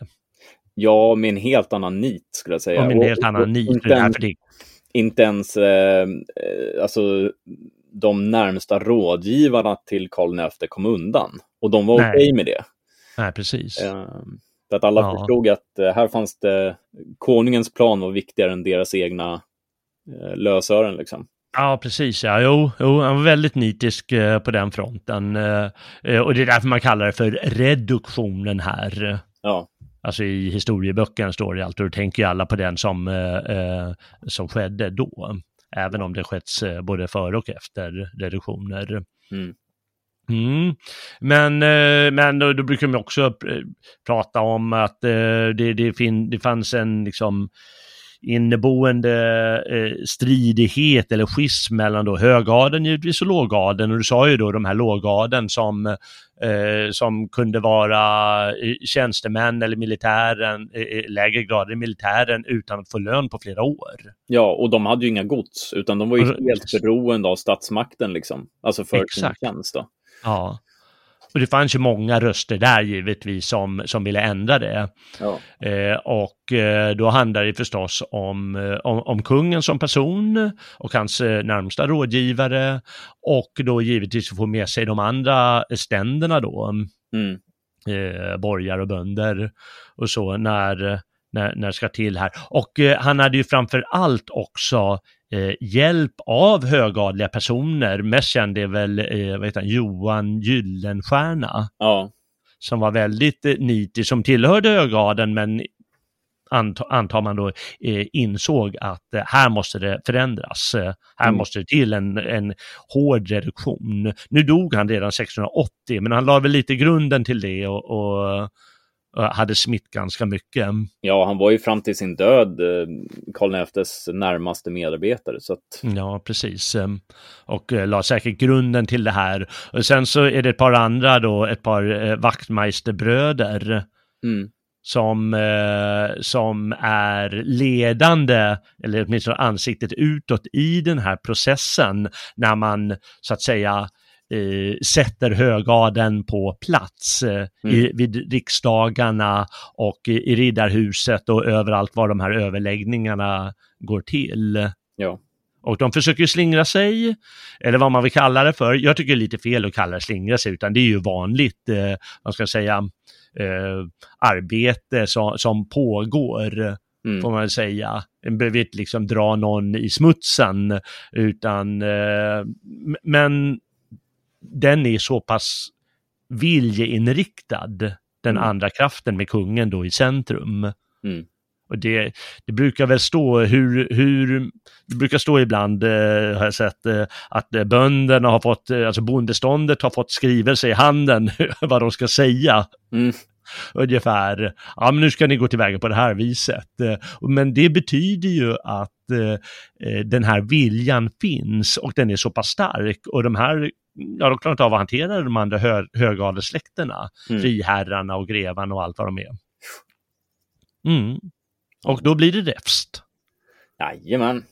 Ja, med en helt annan nit skulle jag säga. Och med en helt annan nit. Inte, en, inte ens, eh, alltså de närmsta rådgivarna till Karl XI kom undan. Och de var okej okay med det. Nej, precis. Eh, för att alla ja. förstod att eh, här fanns det, konungens plan var viktigare än deras egna eh, lösören liksom. Ja, precis. Ja. Jo, jo, han var väldigt nitisk eh, på den fronten. Eh, eh, och det är därför man kallar det för reduktionen här. Ja. Alltså i historieböckerna står det alltid, och då tänker alla på den som, eh, som skedde då. Även om det skett både före och efter reduktioner. Mm. Mm. Men, eh, men då, då brukar man också prata om att eh, det, det, fin, det fanns en liksom inneboende eh, stridighet eller schism mellan då högadeln givetvis och lågadeln. Och du sa ju då de här lågadeln som, eh, som kunde vara eh, tjänstemän eller militären, eh, lägre grader i militären utan att få lön på flera år. Ja, och de hade ju inga gods, utan de var ju helt beroende av statsmakten liksom. Alltså för Exakt. sin tjänst då. Ja. Och det fanns ju många röster där givetvis som, som ville ändra det. Ja. Eh, och eh, då handlar det förstås om, eh, om, om, kungen som person och hans eh, närmsta rådgivare och då givetvis få med sig de andra ständerna då. Mm. Eh, borgare och bönder och så när, när, när det ska till här. Och eh, han hade ju framför allt också eh, hjälp av högadliga personer. Mest känd är väl eh, vad heter han, Johan Gyllenstierna. Ja. Som var väldigt eh, nitig, som tillhörde högadeln men antar man då eh, insåg att eh, här måste det förändras. Eh, här mm. måste det till en, en hård reduktion. Nu dog han redan 1680 men han la väl lite grunden till det och, och hade smitt ganska mycket. Ja, han var ju fram till sin död eh, Karl XIs närmaste medarbetare. Så att... Ja, precis. Ehm, och eh, la säkert grunden till det här. Och sen så är det ett par andra då, ett par eh, vaktmeisterbröder. Mm. Som, som är ledande, eller åtminstone ansiktet utåt i den här processen när man så att säga eh, sätter högaden på plats eh, mm. i, vid riksdagarna och i, i Riddarhuset och överallt var de här överläggningarna går till. Ja. Och de försöker slingra sig, eller vad man vill kalla det för. Jag tycker det är lite fel att kalla det slingra sig, utan det är ju vanligt, eh, man ska säga, eh, arbete som, som pågår. Mm. får man säga. En behöver inte liksom dra någon i smutsen, utan eh, men den är så pass viljeinriktad, den mm. andra kraften med kungen då i centrum. Mm. Och det, det brukar väl stå hur, hur det brukar stå ibland, eh, har jag sett, eh, att eh, bönderna har fått, eh, alltså bondeståndet har fått skrivelse i handen vad de ska säga. Mm. Ungefär, ja men nu ska ni gå tillväga på det här viset. Eh, men det betyder ju att eh, den här viljan finns och den är så pass stark och de här ja, de klarar inte av att hantera de andra hö högadelsläkterna, mm. friherrarna och grevarna och allt vad de är. Mm. Och då blir det räfst. Jajamän.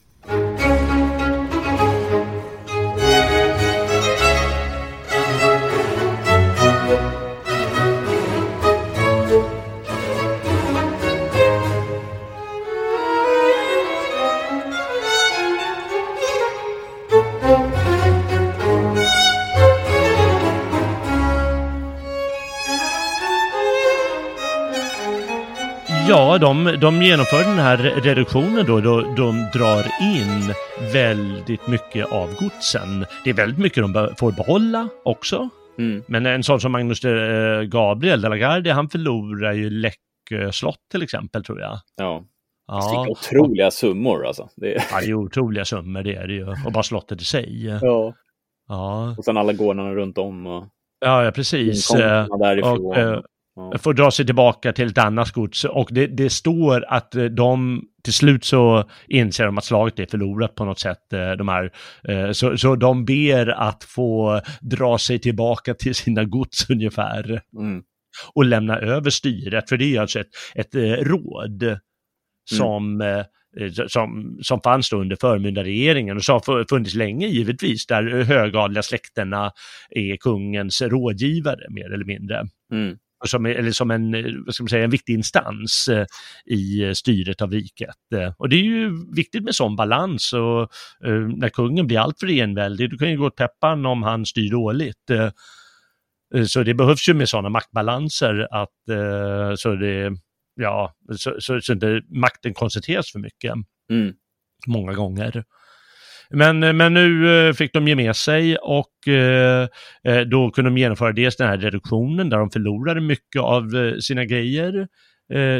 Ja, de, de genomför den här reduktionen då, då de drar in väldigt mycket av godsen. Det är väldigt mycket de får behålla också. Mm. Men en sån som Magnus eh, Gabriel de la Gardie, han förlorar ju Läckö slott till exempel tror jag. Ja. Ja. Otroliga summor alltså. Det är... Ja, det är otroliga summor det är det ju. Och bara slottet i sig. Ja. Ja. Och sen alla gårdarna runt om. Och... Ja, ja precis. Därifrån. Och, eh, ja. får dra sig tillbaka till ett annat gods. Och det, det, står att eh, de till slut så inser de att slaget är förlorat på något sätt. Eh, de här, eh, så, så de ber att få dra sig tillbaka till sina gods ungefär. Mm. Och lämna över styret, för det är alltså ett, ett råd mm. som mm som, som fanns då under förmyndarregeringen och som har funnits länge givetvis, där högadliga släkterna är kungens rådgivare mer eller mindre. Mm. Som, eller som en, vad ska man säga, en viktig instans eh, i styret av riket. Och det är ju viktigt med sån balans och när kungen blir alltför enväldig, du kan ju gå åt peppan om han styr dåligt. Så det behövs ju med sådana maktbalanser att så det, ja, så, så, så inte makten koncentreras för mycket. Mm. Många gånger. Men, eh, men nu eh, fick de ge med sig och eh, då kunde de genomföra dels den här reduktionen där de förlorade mycket av sina grejer,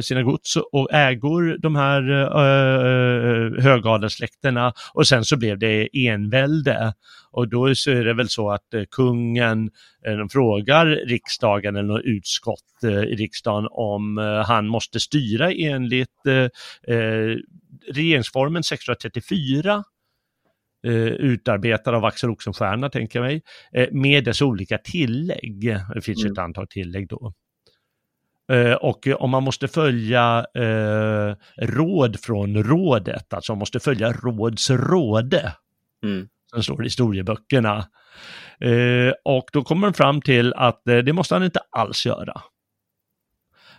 sina gods och ägor, de här högadelssläkterna. och sen så blev det envälde. Och då så är det väl så att kungen, de frågar riksdagen eller något utskott i riksdagen om han måste styra enligt regeringsformen 634 eh, utarbetad av Axel Oxenstierna, tänker jag mig, eh, med dess olika tillägg. Det finns mm. ett antal tillägg då. Eh, och om man måste följa eh, råd från rådet, alltså man måste följa rådsråde, mm. som står i historieböckerna. Eh, och då kommer man fram till att eh, det måste han inte alls göra.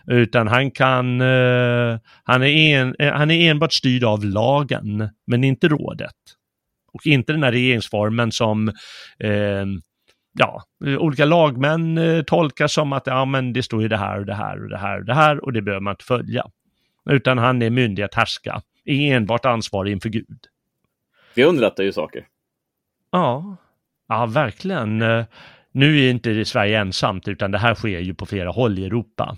Utan han kan, han, är en, han är enbart styrd av lagen, men inte rådet och inte den här regeringsformen som eh, ja, olika lagmän eh, tolkar som att ja, men det står ju det här och det här och det här och det här och det behöver man inte följa. Utan han är myndig att härska, är enbart ansvarig inför Gud. Det underlättar ju saker. Ja, ja verkligen. Eh, nu är inte Sverige ensamt, utan det här sker ju på flera håll i Europa.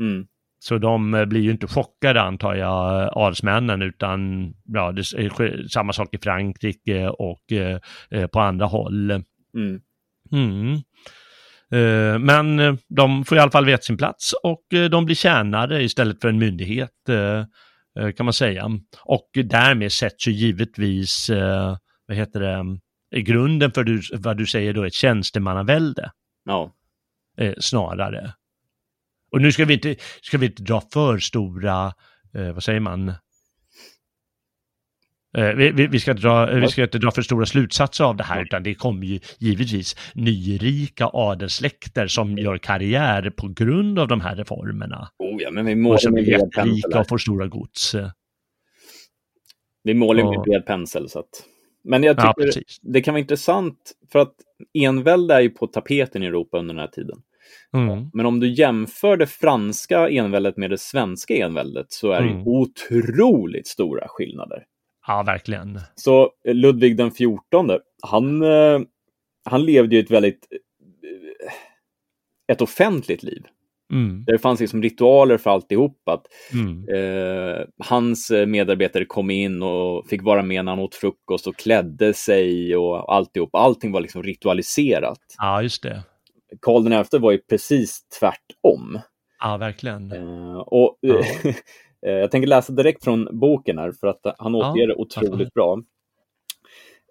Mm. Så de eh, blir ju inte chockade antar jag, adelsmännen, utan ja, det är samma sak i Frankrike och eh, på andra håll. Mm. Mm. Eh, men de får i alla fall veta sin plats och de blir tjänare istället för en myndighet kan man säga. Och därmed sätts ju givetvis, vad heter det, grunden för du, vad du säger då, ett tjänstemannavälde. Ja. Snarare. Och nu ska vi inte, ska vi inte dra för stora, eh, vad säger man? Eh, vi, vi, vi, ska dra, vi ska inte dra för stora slutsatser av det här, utan det kommer ju givetvis nyrika adelssläkter som gör karriär på grund av de här reformerna. Oh ja, men vi målar med bred pensel. och får stora gods. Vi målar med bred pensel, så att... Men jag tycker ja, det kan vara intressant, för att envälde är ju på tapeten i Europa under den här tiden. Mm. Men om du jämför det franska enväldet med det svenska enväldet så är det mm. otroligt stora skillnader. Ja, verkligen. Så eh, Ludvig den XIV, han, eh, han levde ju ett väldigt eh, ett offentligt liv. Mm. Det fanns liksom ritualer för alltihop. Att, mm. eh, hans medarbetare kom in och fick vara med när han åt frukost och klädde sig och alltihop. Allting var liksom ritualiserat. Ja, just det. Karl XI var ju precis tvärtom. Ja, verkligen. Uh, och, ja. Eh, jag tänker läsa direkt från boken här, för att han återger det otroligt bra.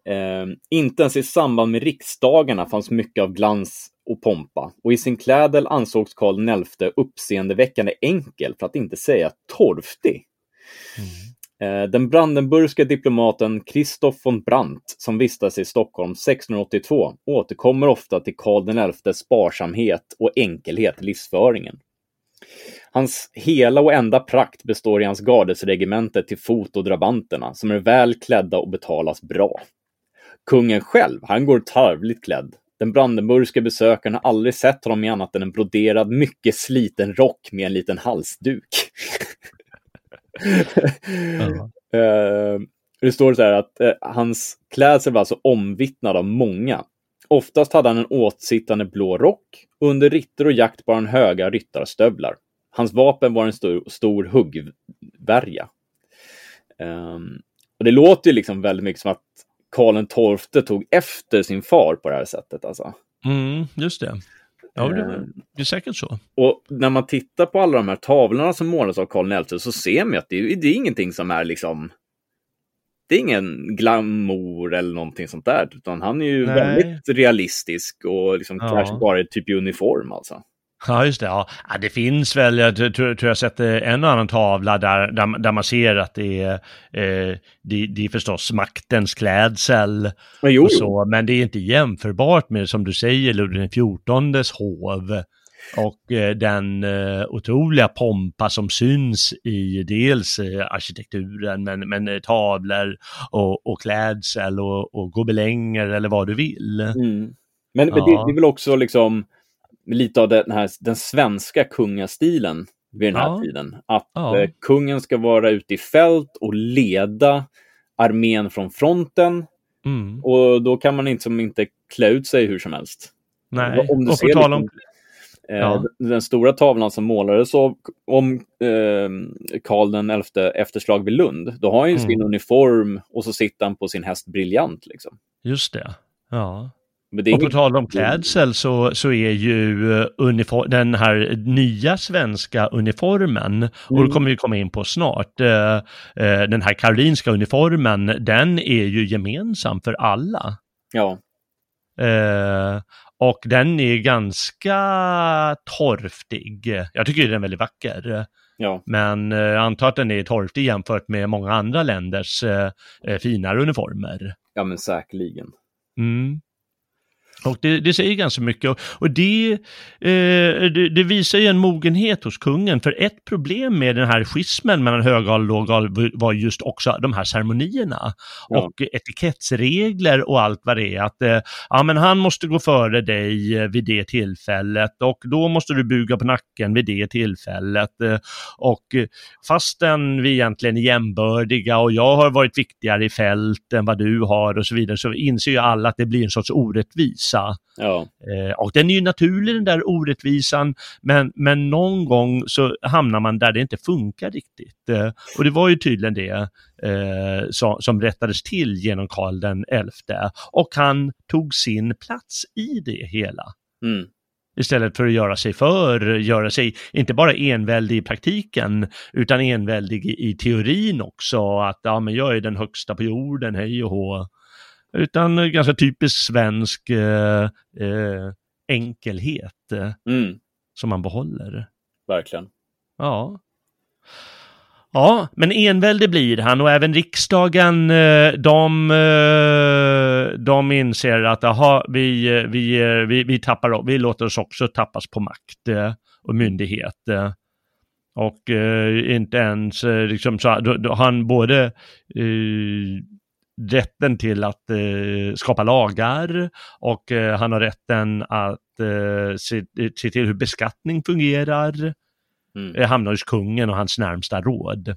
Uh, inte ens i samband med riksdagarna fanns mycket av glans och pompa och i sin klädel ansågs Karl XI uppseendeväckande enkel, för att inte säga torftig. Mm. Eh, den brandenburgska diplomaten Christoph von Brandt, som vistas i Stockholm 1682, återkommer ofta till Karl XIs sparsamhet och enkelhet i livsföringen. Hans hela och enda prakt består i hans gardesregemente till fot och drabanterna, som är väl klädda och betalas bra. Kungen själv, han går tarvligt klädd. Den brandenburgska besökaren har aldrig sett honom i annat än en broderad, mycket sliten rock med en liten halsduk. uh, det står så här att uh, hans klädsel var alltså omvittnad av många. Oftast hade han en åtsittande blå rock under ritter och jakt bar han höga ryttarstövlar. Hans vapen var en stor, stor huggvärja. Um, och det låter ju liksom väldigt mycket som att Karl XII tog efter sin far på det här sättet. Alltså. Mm, just det. Ja, det, eh, det är säkert så. Och när man tittar på alla de här tavlorna som målas av Karl XI så ser man att det, det är ingenting som är liksom det är ingen glamour eller någonting sånt där, utan han är ju Nej. väldigt realistisk och liksom ja. kanske bara typ i uniform alltså. Ja, just det. Ja. ja det finns väl, jag tror, jag sett en och annan tavla där, där, där man ser att det är, eh, det, det är förstås maktens klädsel. Men, jo, så, men det är inte jämförbart med, som du säger, Ludvig XIVs hov. Och eh, den eh, otroliga pompa som syns i dels eh, arkitekturen, men, men eh, tavlor och, och klädsel och, och gobelänger eller vad du vill. Mm. Men, Ja. men det, det är väl också liksom lite av den, här, den svenska kungastilen vid den här Ja. tiden. Att Ja. eh, kungen ska vara ute i fält och leda armén från fronten. Mm. Och då kan man inte, som inte klä ut sig hur som helst. Nej, Om du och ser tal om... liksom, Eh, Ja. den- stora tavlan som målades av, om eh, Karl den elfte efter slag vid Lund, då har han ju Mm. sin uniform och så sitter han på sin häst Briljant. Liksom. Just det. Ja. Men Och på tal om klädsel så, så är ju eh, uniform, den här nya svenska uniformen, och Mm. det kommer vi komma in på snart, eh, eh, den här karolinska uniformen, den är ju gemensam för alla. ja, Eh, och den är ganska torftig. Jag tycker den är väldigt vacker. ja, Men eh, jag antar att den är torftig jämfört med många andra länders eh, finare uniformer. ja, men säkerligen. Mm. Och det, det säger ganska mycket och, och det, eh, det, det visar ju en mogenhet hos kungen. För ett problem med den här schismen mellan högadel och lågadel var just också de här ceremonierna Ja. och etikettsregler och allt vad det är. Att eh, ja, men han måste gå före dig eh, vid det tillfället och då måste du buga på nacken vid det tillfället. Eh, och eh, fastän vi egentligen är jämbördiga och jag har varit viktigare i fält än vad du har och så vidare så inser ju alla att det blir en sorts orättvisa. Ja, Eh, och den är ju naturlig den där orättvisan, men, men någon gång så hamnar man där det inte funkar riktigt. Eh, och det var ju tydligen det eh, som, som rättades till genom Karl den elfte. Och han tog sin plats i det hela. mm. Istället för att göra sig för, göra sig inte bara enväldig i praktiken, utan enväldig i, i teorin också. Att ja, men jag är den högsta på jorden, hej och hå. Utan eh, ganska typisk svensk eh, eh, enkelhet eh, Mm. som man behåller. verkligen. Ja. Ja, men enväldig blir han och även riksdagen, eh, de, de inser att aha, vi, vi, vi, vi, tappar, vi låter oss också tappas på makt och myndighet. Och inte ens, liksom, så, han både rätten till att eh, skapa lagar och eh, han har rätten att eh, se, se till hur beskattning fungerar Mm. eh, hamnar hos kungen och hans närmsta råd.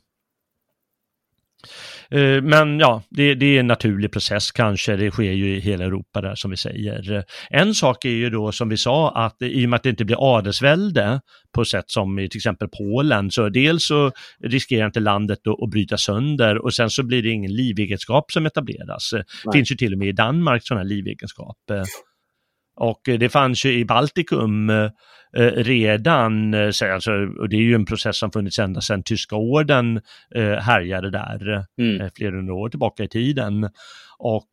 Eh, Men ja, det, det är en naturlig process kanske. Det sker ju i hela Europa där som vi säger. En sak är ju då som vi sa att i och med att det inte blir adelsvälde på sätt som i till exempel Polen, så dels så riskerar inte landet att, bryta sönder och sen så blir det ingen livegenskap som etableras. Det finns ju till och med i Danmark sådana här livegenskap. Och eh, det fanns ju i Baltikum eh, eh, redan, så- alltså, och det är ju en process som funnits ända sedan tyska orden härjade där Mm. flera hundra år tillbaka i tiden. Och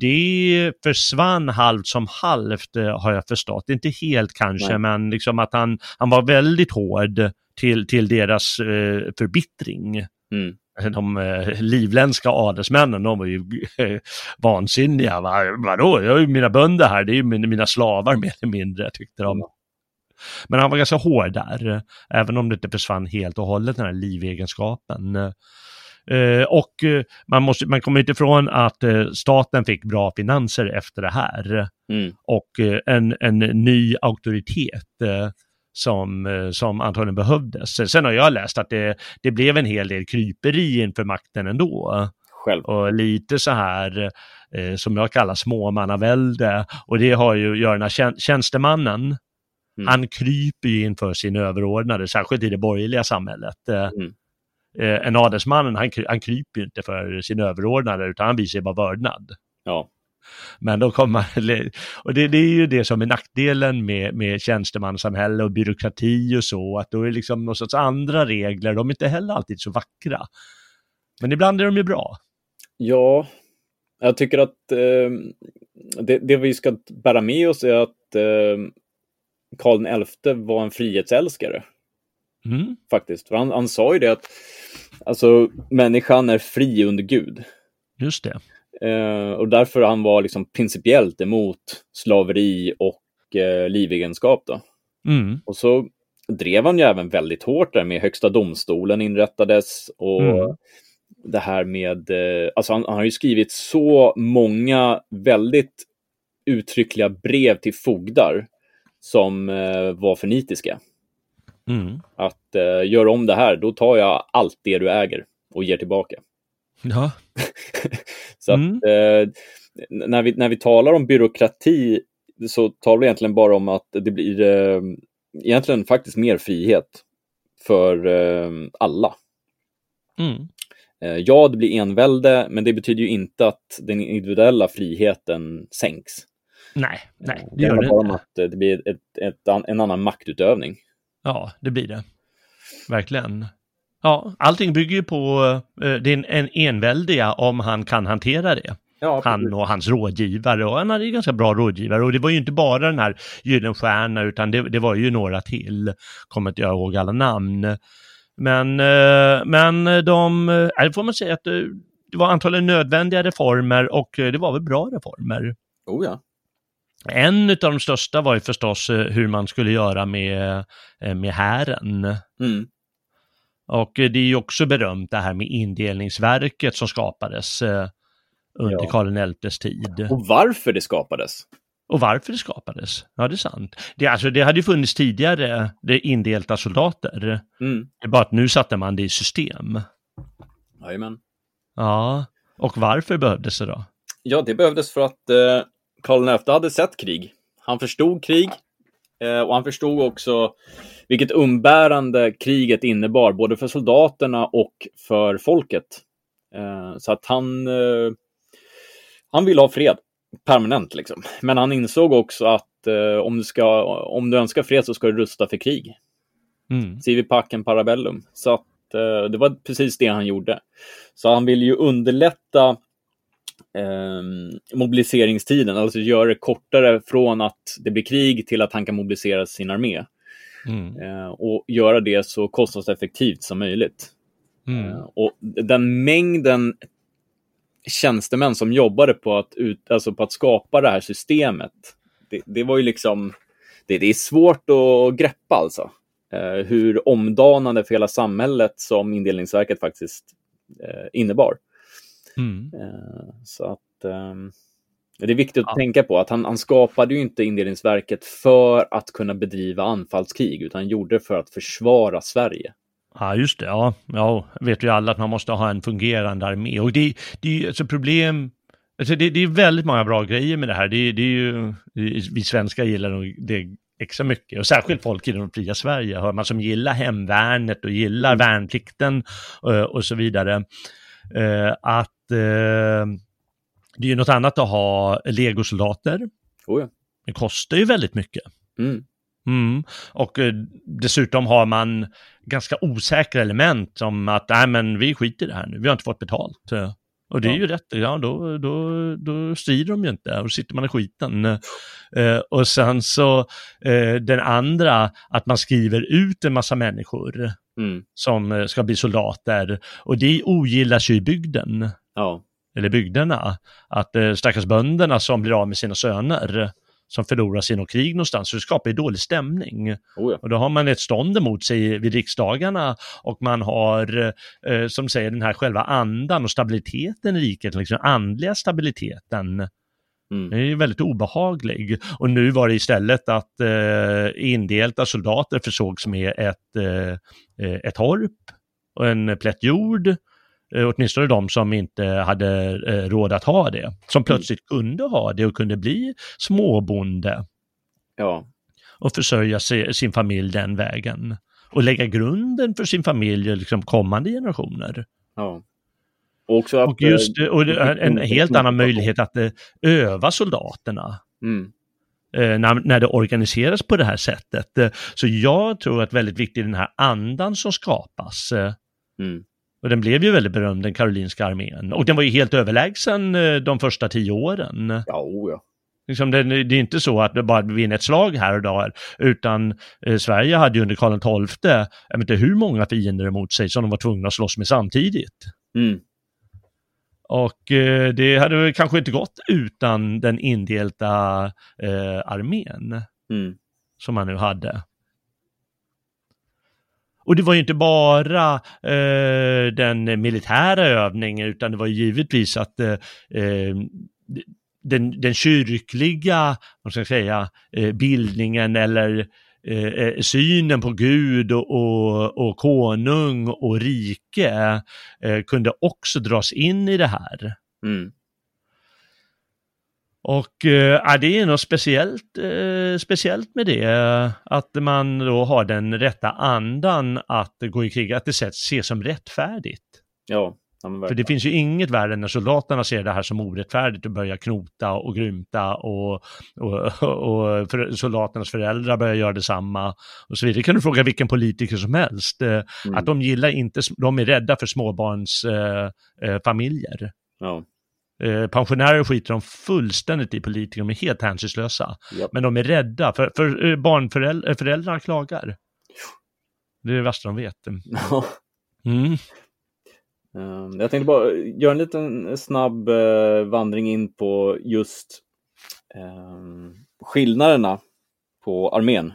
det försvann halvt som halvt har jag förstått. Inte helt kanske, Nej. men liksom att han, han var väldigt hård till, till deras förbittring. Mm. De eh, livländska adelsmännen, de var ju vansinniga. Va? Vadå, jag har ju mina bönder här, det är ju min, mina slavar mer eller mindre, tyckte de. Men han var ganska hård där, även om det inte försvann helt och hållet, den här livegenskapen. Eh, och eh, man, måste, man kommer inte ifrån att staten fick bra finanser efter det här Mm. och en, en ny auktoritet som, eh, som antagligen behövdes. Sen har jag läst att det, det blev en hel del kryperi inför makten ändå. Själv. Och lite så här eh, som jag kallar småmannavälde. Och det har ju att göra med tjän- tjänstemannen. Mm. Han kryper ju inför sin överordnade, särskilt i det borgerliga samhället. Eh, Mm. eh, En adelsmannen, han, han kryper ju inte för sin överordnade, utan han visar bara vördnad. Ja. Men då kommer man, och det, det är ju det som är nackdelen med, med tjänstemannasamhälle och byråkrati och så, att då är det liksom någon sorts andra regler, de är inte heller alltid så vackra. Men ibland är de ju bra. Ja, jag tycker att eh, det, det vi ska bära med oss är att eh, Karl XI var en frihetsälskare. Mm. Faktiskt. För han, han sa ju det att alltså, människan är fri under Gud. Just det. Eh, och därför han var liksom principiellt emot slaveri och eh, livegenskap. Då. Mm. Och så drev han ju även väldigt hårt där med Högsta domstolen inrättades och Mm. det här med, eh, alltså han, han har ju skrivit så många väldigt uttryckliga brev till fogdar som eh, var för nitiska. Mm. Att eh, gör om det här, då tar jag allt det du äger och ger tillbaka. Ja. Så Mm. att, eh, när, vi, när vi talar om byråkrati så talar vi egentligen bara om att det blir eh, egentligen faktiskt mer frihet för eh, alla. Mm. Eh, ja, det blir envälde, men det betyder ju inte att den individuella friheten sänks. Nej, nej, det Det gör det bara om inte. att eh, det blir ett, ett, en annan maktutövning. Ja, det blir det. Verkligen. Ja, allting bygger ju på eh, är en, en enväldiga om han kan hantera det. Ja, Han och hans rådgivare och han hade ju ganska bra rådgivare och det var ju inte bara den här Gyllenstierna utan det, det var ju några till, kommer inte jag ihåg alla namn. Men, eh, men de, eh, får man säga att eh, det var antagligen nödvändiga reformer och eh, det var väl bra reformer. Oh ja. En av de största var ju förstås eh, hur man skulle göra med, med hären. Mm. Och eh, det är ju också berömt det här med indelningsverket som skapades eh, under Ja. Karl XIs tid. Och varför det skapades? Och varför det skapades. Ja, det är sant. Det, alltså, det hade ju funnits tidigare, det indelta soldater. Mm. Det är bara att nu satte man det i system. Jajamän. Ja, och varför behövdes det då? Ja, det behövdes för att eh, Karl XI hade sett krig. Han förstod krig eh, och han förstod också vilket umbärande kriget innebar, både för soldaterna och för folket. Eh, så att han, eh, han ville ha fred permanent, liksom. Men han insåg också att eh, om, du ska, om du önskar fred så ska du rusta för krig. Mm. Civi pacem parabellum. Så att eh, det var precis det han gjorde. Så han ville ju underlätta ehm, mobiliseringstiden, alltså göra det kortare från att det blir krig till att han kan mobilisera sin armé. Mm. Eh, och göra det så kostnadseffektivt som möjligt. Mm. Eh, och den mängden tjänstemän som jobbade på att, ut, alltså på att skapa det här systemet, det, det var ju liksom, det, det är svårt att greppa alltså. Eh, hur omdanande för hela samhället som indelningsverket faktiskt eh, innebar. Mm. Eh, så att ehm, det är viktigt att Ja. tänka på att han, han skapade ju inte indelningsverket för att kunna bedriva anfallskrig, utan han gjorde det för att försvara Sverige. Ja, just det. Ja, ja, vet ju alla att man måste ha en fungerande armé. Och det, det är ju alltså problem... Alltså det, det är väldigt många bra grejer med det här. Det, det är ju, vi svenskar gillar nog det extra mycket. Och särskilt folk i det fria Sverige hör man som gillar hemvärnet och gillar värnplikten eh, och så vidare. Eh, Att eh, det är ju något annat att ha legosoldater. Oh ja. Det kostar ju väldigt mycket. Mm. Mm. Och eh, dessutom har man ganska osäkra element som att nej men vi skiter i det här nu, vi har inte fått betalt. Eh, Och det är Ja. ju rätt, ja då, då, då strider de ju inte och sitter man i skiten. Eh, och sen så eh, den andra, att man skriver ut en massa människor Mm. som eh, ska bli soldater och det ogillas ju i bygden Ja. Eller bygderna, att eh, stackars bönderna som blir av med sina söner, som förlorar sig i något krig någonstans, så det skapar ju dålig stämning. Oh ja. Och då har man ett stånd emot sig vid riksdagarna och man har, eh, som säger, den här själva andan och stabiliteten i riket, liksom andliga stabiliteten. Mm. Det är väldigt obehaglig. Och nu var det istället att eh, indelta soldater försågs med ett, eh, eh, ett torp och en plätt jord. Eh, åtminstone de som inte hade eh, råd att ha det. Som plötsligt kunde ha det och kunde bli småbonde Ja. och försörja sig, sin familj den vägen. Och lägga grunden för sin familj och liksom kommande generationer. ja. Och också att, Och just eh, och en helt annan möjlighet att öva soldaterna. Mm. när, när det organiseras på det här sättet. Så jag tror att väldigt viktigt är den här andan som skapas. Mm. Och den blev ju väldigt berömd, den karolinska armén. Och den var ju helt överlägsen eh, de första tio åren. Ja, oh ja. Liksom det, det är inte så att det bara vinner ett slag här och där, utan eh, Sverige hade ju under Karl XII, jag vet inte hur många fiender emot sig som de var tvungna att slåss med samtidigt. Mm. Och eh, det hade väl kanske inte gått utan den indelta eh, armén Mm. som man nu hade. Och det var ju inte bara eh, den militära övningen utan det var givetvis att eh, ehm, den, den kyrkliga vad ska jag säga, eh, bildningen eller eh, eh, synen på Gud och, och, och konung och rike eh, kunde också dras in i det här. Mm. Och äh, det är något speciellt, äh, speciellt med det, att man då har den rätta andan att gå i krig, att det ses som rättfärdigt. Ja, För det finns ju inget värre när soldaterna ser det här som orättfärdigt och börjar knota och grymta och, och, och för, soldaternas föräldrar börjar göra detsamma och så vidare. Det kan du fråga vilken politiker som helst. Eh, mm. Att de gillar inte, de är rädda för småbarnsfamiljer. Eh, ja. Eh, pensionärer skiter de fullständigt i politiker, de är helt hänsynslösa. Yep. Men de är rädda, för, för eh, barnföräldrarna eh, klagar. Det är det värsta de vet. Mm. Um, jag tänkte bara göra en liten snabb vandring in på just um, skillnaderna på armén.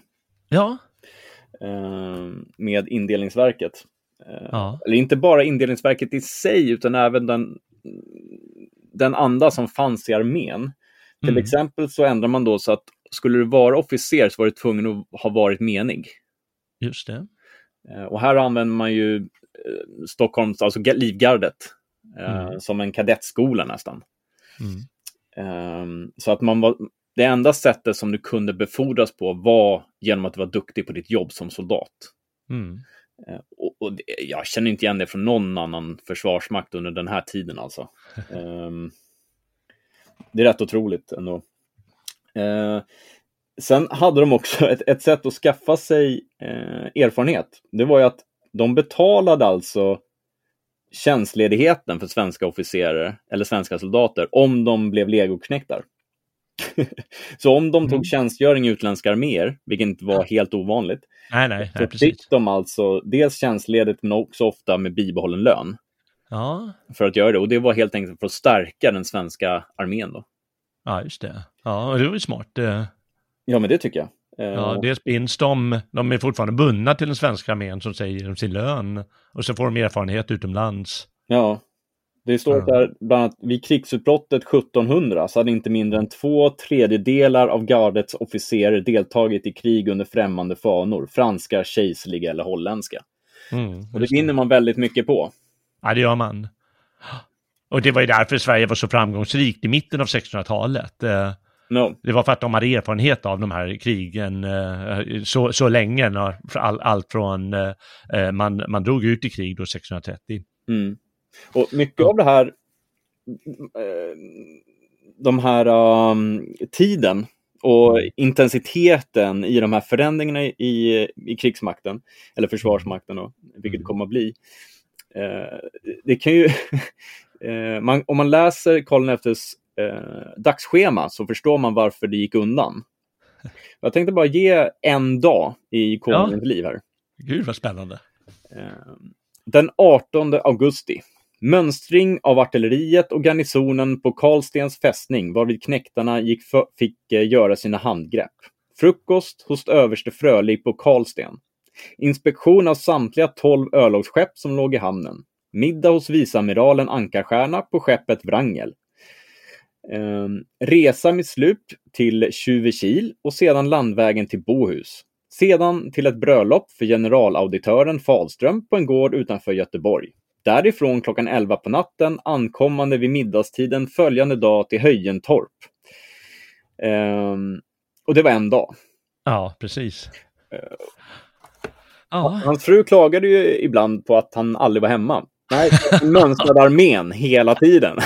Ja. Um, med indelningsverket. Ja. Eller inte bara indelningsverket i sig, utan även den den anda som fanns i armén. Till mm. exempel så ändrar man då så att skulle du vara officer så var du tvungen att ha varit menig. Just det. Eh, och här använder man ju eh, Stockholms, alltså Livgardet, eh, mm. som en kadettskola nästan. Mm. Um, så att man var, det enda sättet som du kunde befordras på var genom att du var duktig på ditt jobb som soldat. Mm. Uh, och, och det, jag känner inte igen det från någon annan försvarsmakt under den här tiden alltså. Um, det är rätt otroligt ändå. Uh, sen hade de också ett, ett sätt att skaffa sig uh, erfarenhet. Det var ju att de betalade alltså tjänstledigheten för svenska officerare eller svenska soldater om de blev legoknektar. så om de tog mm. tjänstgöring i utländska arméer, vilket inte var helt ovanligt, nej, nej, nej, så fick de alltså dels tjänstledigt men också ofta med bibehållen lön. Ja. För att göra det. Och det var helt enkelt för att stärka den svenska armén. Då. Ja, just det. Ja, det var ju smart. Ja, men det tycker jag. Ja, dels binds de, de är fortfarande bundna till den svenska armén som säger om sin lön. Och så får de erfarenhet utomlands. Ja, det står ja. där bland annat vid krigsutbrottet 1700 så hade inte mindre än två tredjedelar av gardets officerer deltagit i krig under främmande fanor, franska, kejserliga eller holländska. Mm, och det vinner man väldigt mycket på. Ja, det gör man. Och det var ju därför Sverige var så framgångsrikt i mitten av 1600-talet. Eh, no. Det var för att de hade erfarenhet av de här krigen eh, så, så länge, all, allt från eh, man, man drog ut i krig då 1630. Mm. Och mycket av det här, eh, de här um, tiden och intensiteten i de här förändringarna i, i krigsmakten, eller försvarsmakten, då, vilket det kommer att bli. Eh, det kan ju, eh, man, om man läser Karl XIIs eh, dagsschema så förstår man varför det gick undan. Jag tänkte bara ge en dag i konungens ja. liv här. Gud vad spännande. Eh, den 18 augusti Mönstring av artilleriet och garnisonen på Karlstens fästning varvid knäktarna gick för, fick eh, göra sina handgrepp. Frukost hos överste Frölig på Karlsten. Inspektion av samtliga tolv örlogsskepp som låg i hamnen. Middag hos viceamiralen Ankarstjärna på skeppet Wrangel. Ehm, resa med slut till Tjuvekil och sedan landvägen till Bohus. Sedan till ett bröllop för generalauditören Falström på en gård utanför Göteborg. Därifrån klockan 11 på natten ankommande vid middagstiden följande dag till Höjentorp. Um, och det var en dag. Ja, precis. Uh, ja. Hans fru klagade ju ibland på att han aldrig var hemma. Nej, mönstrade armén hela tiden.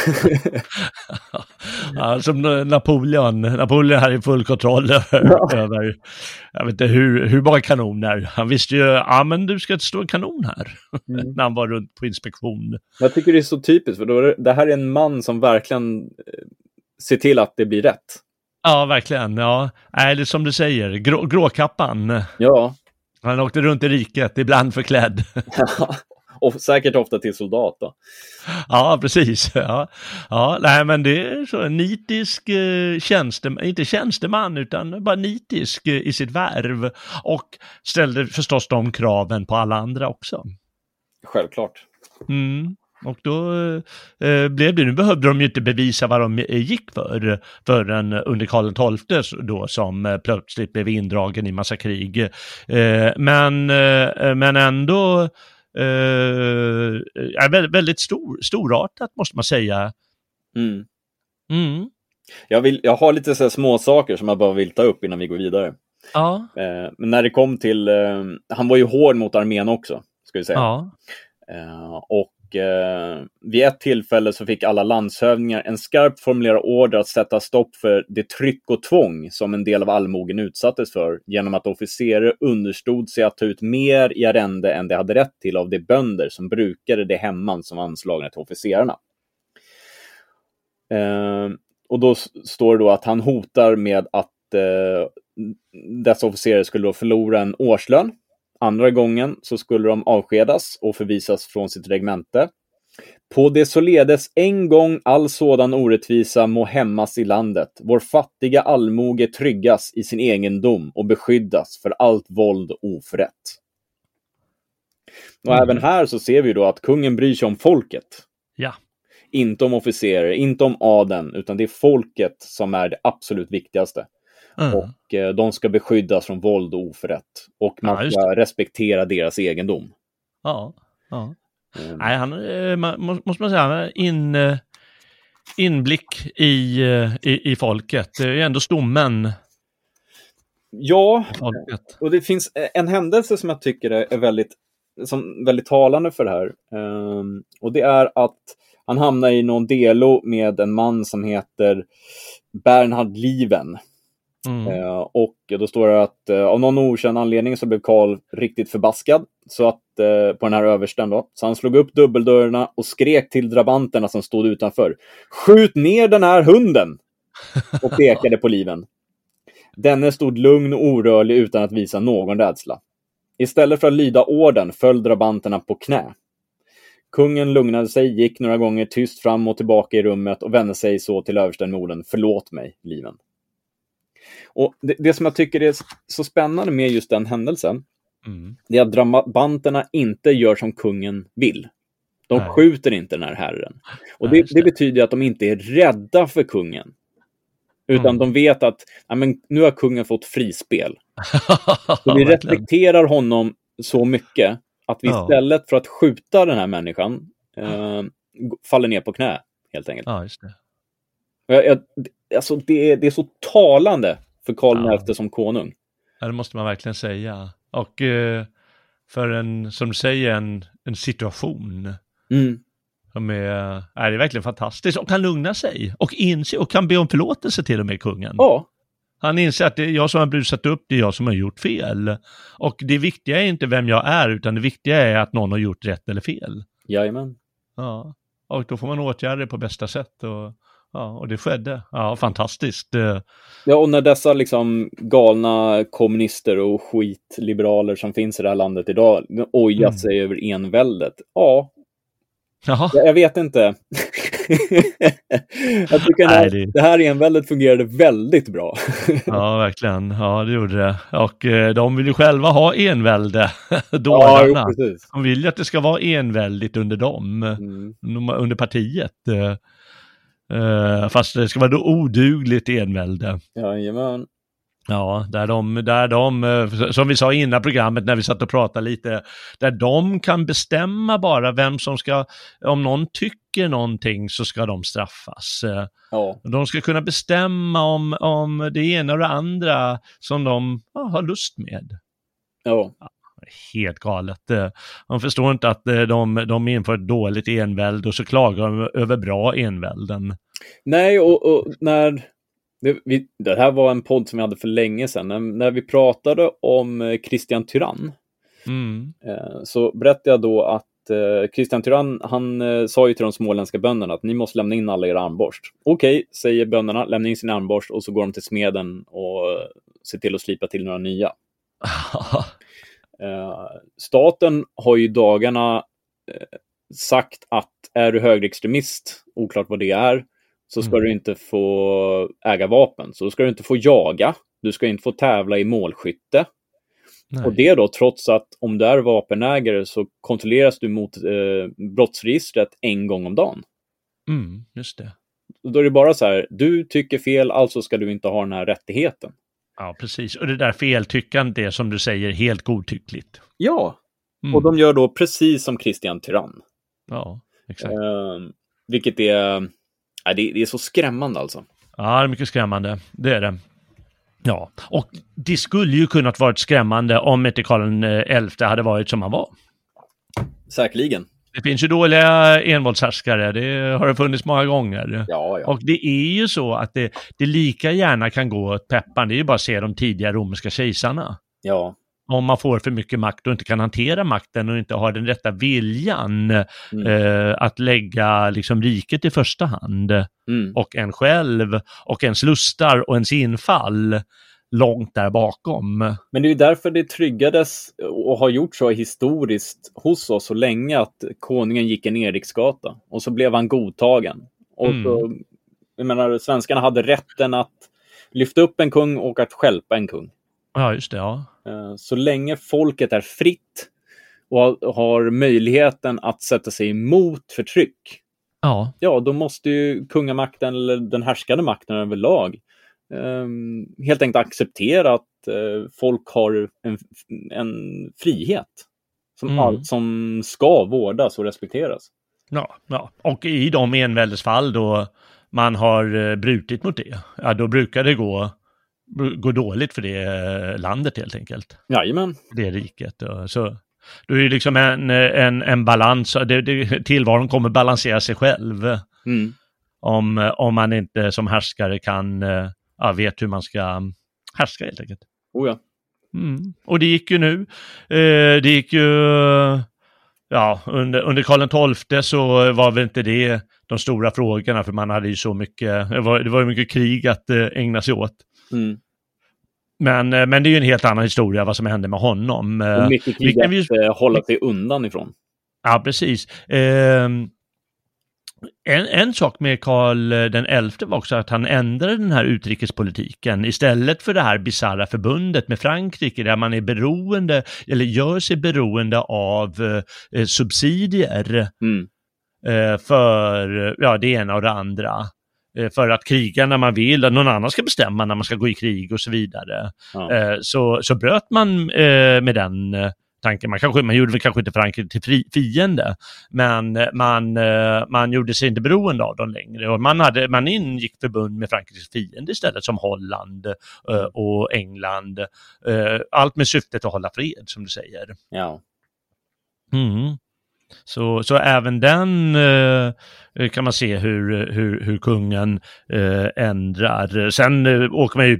ja, som Napoleon. Napoleon hade full kontroll över, ja. över jag vet inte hur, hur många kanoner. Han visste ju, ja men du ska stå en kanon här. Mm. när han var runt på inspektion. Jag tycker det är så typiskt, för då, det här är en man som verkligen eh, ser till att det blir rätt. Ja, verkligen. Ja, är som du säger, grå, gråkappan. Ja. Han åkte runt i riket, ibland förklädd. Ja. Och säkert ofta till soldat. Då. Ja, precis. Ja. Ja, nej, men det är så en nitisk eh, tjänsteman, inte tjänsteman, utan bara nitisk eh, i sitt värv. Och ställde förstås de kraven på alla andra också. Självklart. Mm. Och då eh, blev det, nu behövde de ju inte bevisa vad de gick för förrän under Karl XII då som eh, plötsligt blev indragen i massa krig. Eh, men, eh, men ändå eh, väldigt, väldigt stor, storartat måste man säga. Mm. Mm. Jag, vill, jag har lite så små saker som jag bara vill ta upp innan vi går vidare. Ja. Eh, men när det kom till, eh, han var ju hård mot armén också, ska vi säga. Ja. Eh, och eh, vid ett tillfälle så fick alla landshövdingar en skarpt formulerad order att sätta stopp för det tryck och tvång som en del av allmogen utsattes för genom att officerare understod sig att ta ut mer i arrende än de hade rätt till av de bönder som brukade det hemman som var anslagna till officerarna. Eh, och då står det då att han hotar med att eh, dessa officerare skulle då förlora en årslön. Andra gången så skulle de avskedas och förvisas från sitt regemente. På det således en gång all sådan orättvisa må hämmas i landet. Vår fattiga allmoge tryggas i sin egendom och beskyddas för allt våld och oförrätt. Och Mm. även här så ser vi då att kungen bryr sig om folket. Ja. Inte om officerer, inte om adeln, utan det är folket som är det absolut viktigaste. Mm. Och eh, de ska beskyddas från våld och oförrätt. Och man Ja, ska respektera deras egendom. Ja. ja. Mm. Nej, han, eh, man, må- måste man säga, han har in, eh, inblick i, eh, i, i folket. Det är ju ändå stommen Ja, folket. och det finns eh, en händelse som jag tycker är är väldigt, som, väldigt talande för det här. Ehm, och det är att han hamnar i någon delo med en man som heter Bernhard Lieven. Mm. Eh, och då står det att eh, av någon okänd anledning så blev Karl riktigt förbaskad så att, eh, på den här översten. Då. Så han slog upp dubbeldörrarna och skrek till drabanterna som stod utanför. Skjut ner den här hunden! Och pekade på liven. Denne stod lugn och orörlig utan att visa någon rädsla. Istället för att lyda orden föll drabanterna på knä. Kungen lugnade sig, gick några gånger tyst fram och tillbaka i rummet och vände sig så till översten med orden Förlåt mig, liven. Och det, det som jag tycker är så spännande med just den händelsen, Mm. det är att drabanterna inte gör som kungen vill. De Nej. skjuter inte den här herren. Och det, det betyder att de inte är rädda för kungen. Utan Mm. de vet att ja, men, nu har kungen fått frispel. Så vi respekterar honom så mycket att vi istället för att skjuta den här människan eh, faller ner på knä, helt enkelt. Ja, Jag, jag, alltså, det, är, det är så talande för Karl Ja. XI som konung. Ja, det måste man verkligen säga. Och eh, för en, som du säger, en, en situation Mm. som är, är det är verkligen fantastiskt. Och han lugnar sig och inser och kan be om förlåtelse till och med kungen. Ja, Han inser att det är jag som har brusat upp, det är jag som har gjort fel. Och det viktiga är inte vem jag är, utan det viktiga är att någon har gjort rätt eller fel. jajamän. Ja. Och då får man åtgärda det på bästa sätt. Och, ja, och det skedde. Ja, fantastiskt. Eh, Ja, och när dessa liksom galna kommunister och skitliberaler som finns i det här landet idag ojar Mm. sig över enväldet. Ja, Jaha. jag vet inte. jag tycker Nej, det- det här enväldet fungerade väldigt bra. Ja, verkligen. Ja, det gjorde det. Och eh, de vill ju själva ha envälde, ja, jo, dårarna. de vill ju att det ska vara enväldigt under dem, Mm. num- under partiet. Eh, fast det ska vara då odugligt envälde. Jajamän. Ja, där de, där de, eh, som vi sa innan programmet när vi satt och pratade lite, där de kan bestämma bara vem som ska, om någon tycker någonting så ska de straffas. Eh, Ja, De ska kunna bestämma om, om det ena och det andra som de ja, har lust med. ja. Helt galet. Eh, De förstår inte att eh, de, de inför ett dåligt envälde och så klagar de över bra envälden. Nej, och, och när... Det, vi, det här var en podd som vi hade för länge sedan. När, när vi pratade om eh, Christian Tyrann Mm. så berättade jag då att Christian Tyrann, han sa ju till de småländska bönderna att ni måste lämna in alla era armborst. Okej, säger bönderna, lämna in sin armborst och så går de till smeden och ser till att slipa till några nya. Eh, staten har ju dagarna sagt att är du högerextremist, oklart vad det är, så ska Mm. du inte få äga vapen. Så ska du inte få jaga, du ska inte få tävla i målskytte. Nej. Och det då trots att om du är vapenägare så kontrolleras du mot eh, brottsregistret en gång om dagen. Mm, just det. Då är det bara så här, du tycker fel, alltså ska du inte ha den här rättigheten. Ja, precis. Och det där feltyckandet är som du säger helt godtyckligt. Ja, Mm. och de gör då precis som Christian Tyrann. Ja, exakt. Eh, vilket är, nej, det, det är så skrämmande alltså. Ja, det är mycket skrämmande. Det är det. Ja, och det skulle ju kunnat varit skrämmande om inte Karl XI hade varit som han var. Säkerligen. Det finns ju dåliga envåldshärskare, det har det funnits många gånger. Ja, ja. Och det är ju så att det, det lika gärna kan gå åt peppan, det är ju bara att se de tidiga romerska kejsarna. ja. Om man får för mycket makt och inte kan hantera makten och inte har den rätta viljan Mm. eh, att lägga liksom riket i första hand Mm. och en själv och ens lustar och ens infall långt där bakom. Men det är därför det tryggades och har gjort så historiskt hos oss så länge att konungen gick en Eriksgata och så blev han godtagen. Och Mm. så, jag menar, svenskarna hade rätten att lyfta upp en kung och att stjälpa en kung. Ja, just det. Ja. Eh, Så länge folket är fritt och har- möjligheten att sätta sig emot förtryck, Ja, ja, då måste ju kungamakten eller den härskande makten överlag helt enkelt acceptera att eh, folk har en, en frihet som, Mm. all, som ska vårdas och respekteras. ja, ja. Och i de enväldesfall då man har eh, brutit mot det, ja då brukar det gå, gå dåligt för det eh, landet helt enkelt. Jajamän. Det riket. Och Så, då är det liksom en, en, en balans, det, det, tillvaron kommer balansera sig själv. Mm. om, om man inte som härskare kan, ja, vet hur man ska härska helt enkelt. Oh ja. Mm. Och det gick ju nu. Eh, det gick ju, ja, under, under Karl XII så var väl inte det de stora frågorna, för man hade ju så mycket, det var, det var ju mycket krig att eh, ägna sig åt. Mm. Men, eh, men det är ju en helt annan historia vad som hände med honom. Eh, Och mycket vi krig ju- att eh, hålla sig undan ifrån. Ja, precis. Ehm, en, en sak med Karl den XI var också att han ändrade den här utrikespolitiken. Istället för det här bisarra förbundet med Frankrike där man är beroende, eller gör sig beroende av eh, subsidier Mm. eh, för ja, det ena och det andra. Eh, för att kriga när man vill, att någon annan ska bestämma när man ska gå i krig och så vidare. Ja. Eh, så, så bröt man eh, med den eh, tanken. Man, kanske, man gjorde kanske inte Frankrike till fri, fiende, men eh, man, eh, man gjorde sig inte beroende av dem längre. Och man, hade, man ingick förbund med Frankrikes fiende istället, som Holland eh, och England. Allt med syftet att hålla fred, som du säger. Ja. Mm. Så, så även den eh, kan man se hur, hur, hur kungen eh, ändrar. Sen eh, åker man ju,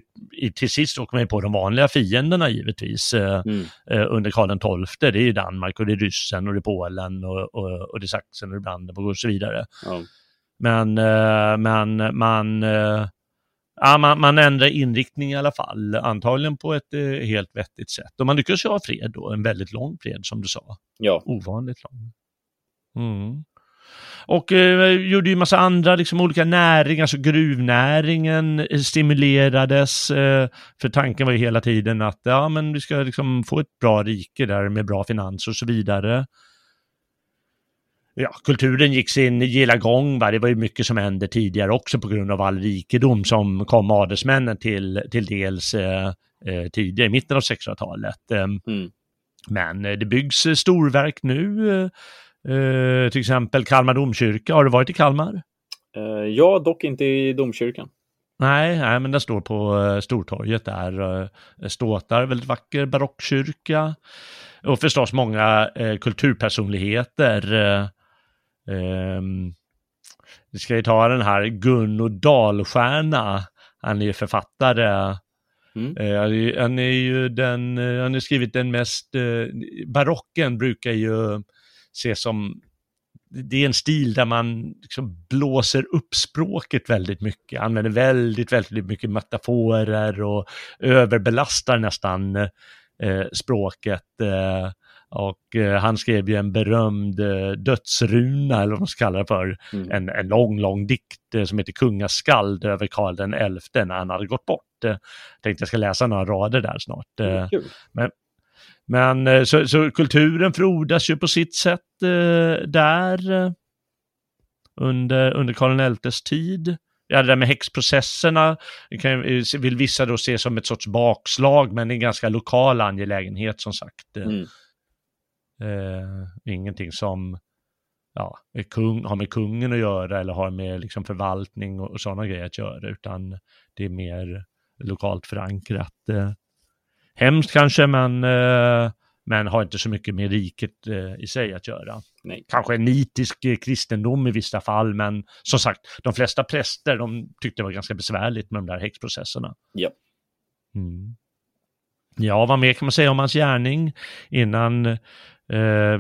till sist åker man ju på de vanliga fienderna givetvis eh, Mm. eh, under Karl XII. Det är ju Danmark och det är ryssen och det är Polen och, och, och det är Sachsen och Brandenburg och så vidare. Ja. Men, eh, men man, ja, man, man ändrar inriktning i alla fall, antagligen på ett eh, helt vettigt sätt. Och man lyckas ju ha fred då, en väldigt lång fred som du sa ja. ovanligt lång. Mm. Och eh, gjorde ju massa andra liksom, olika näringar, så gruvnäringen eh, stimulerades. Eh, för tanken var ju hela tiden att ja, men vi ska liksom få ett bra rike där med bra finanser och så vidare. Ja, kulturen gick sin gilla gång, va? det var ju mycket som hände tidigare också på grund av all rikedom som kom adelsmännen till, till dels eh, eh, tidigare, i mitten av 1600-talet. Eh, Mm. men eh, det byggs eh, storverk nu. eh, till exempel Kalmar domkyrka. Har du varit i Kalmar? Eh, ja, dock inte i domkyrkan. Nej, nej men den står på eh, Stortorget där. Ståtar, väldigt vacker barockkyrka. Och förstås många kulturpersonligheter. Eh, ehm, vi ska ju ta den här Gunno Dahlstjärna. Han är ju författare. Mm. Eh, han är- han är ju den, eh, han har skrivit den mest, eh, barocken brukar ju ses som, det är en stil där man liksom blåser upp språket väldigt mycket, använder väldigt, väldigt mycket metaforer och överbelastar nästan eh, språket. Eh, Och eh, han skrev ju en berömd eh, dödsruna, eller vad man ska kalla det för, Mm. en, en lång, lång dikt eh, som heter Kungaskald över Karl den elfte när han hade gått bort. Eh, tänkte jag ska läsa några rader där snart. Eh, Kul. men eh, så, så kulturen frodas ju på sitt sätt eh, där under, under Karl XIs tid. Ja, det där med häxprocesserna kan, vill vissa då se som ett sorts bakslag, men det är en ganska lokal angelägenhet som sagt. Mm. Eh, ingenting som ja, kung, har med kungen att göra eller har med liksom, förvaltning och, och sådana grejer att göra, utan det är mer lokalt förankrat. Eh, hemskt kanske, men, eh, men har inte så mycket med riket eh, i sig att göra. Nej. Kanske en nitisk eh, kristendom i vissa fall, men som sagt, de flesta präster de tyckte det var ganska besvärligt med de där häxprocesserna. Ja. Mm. Ja, vad mer kan man säga om hans gärning innan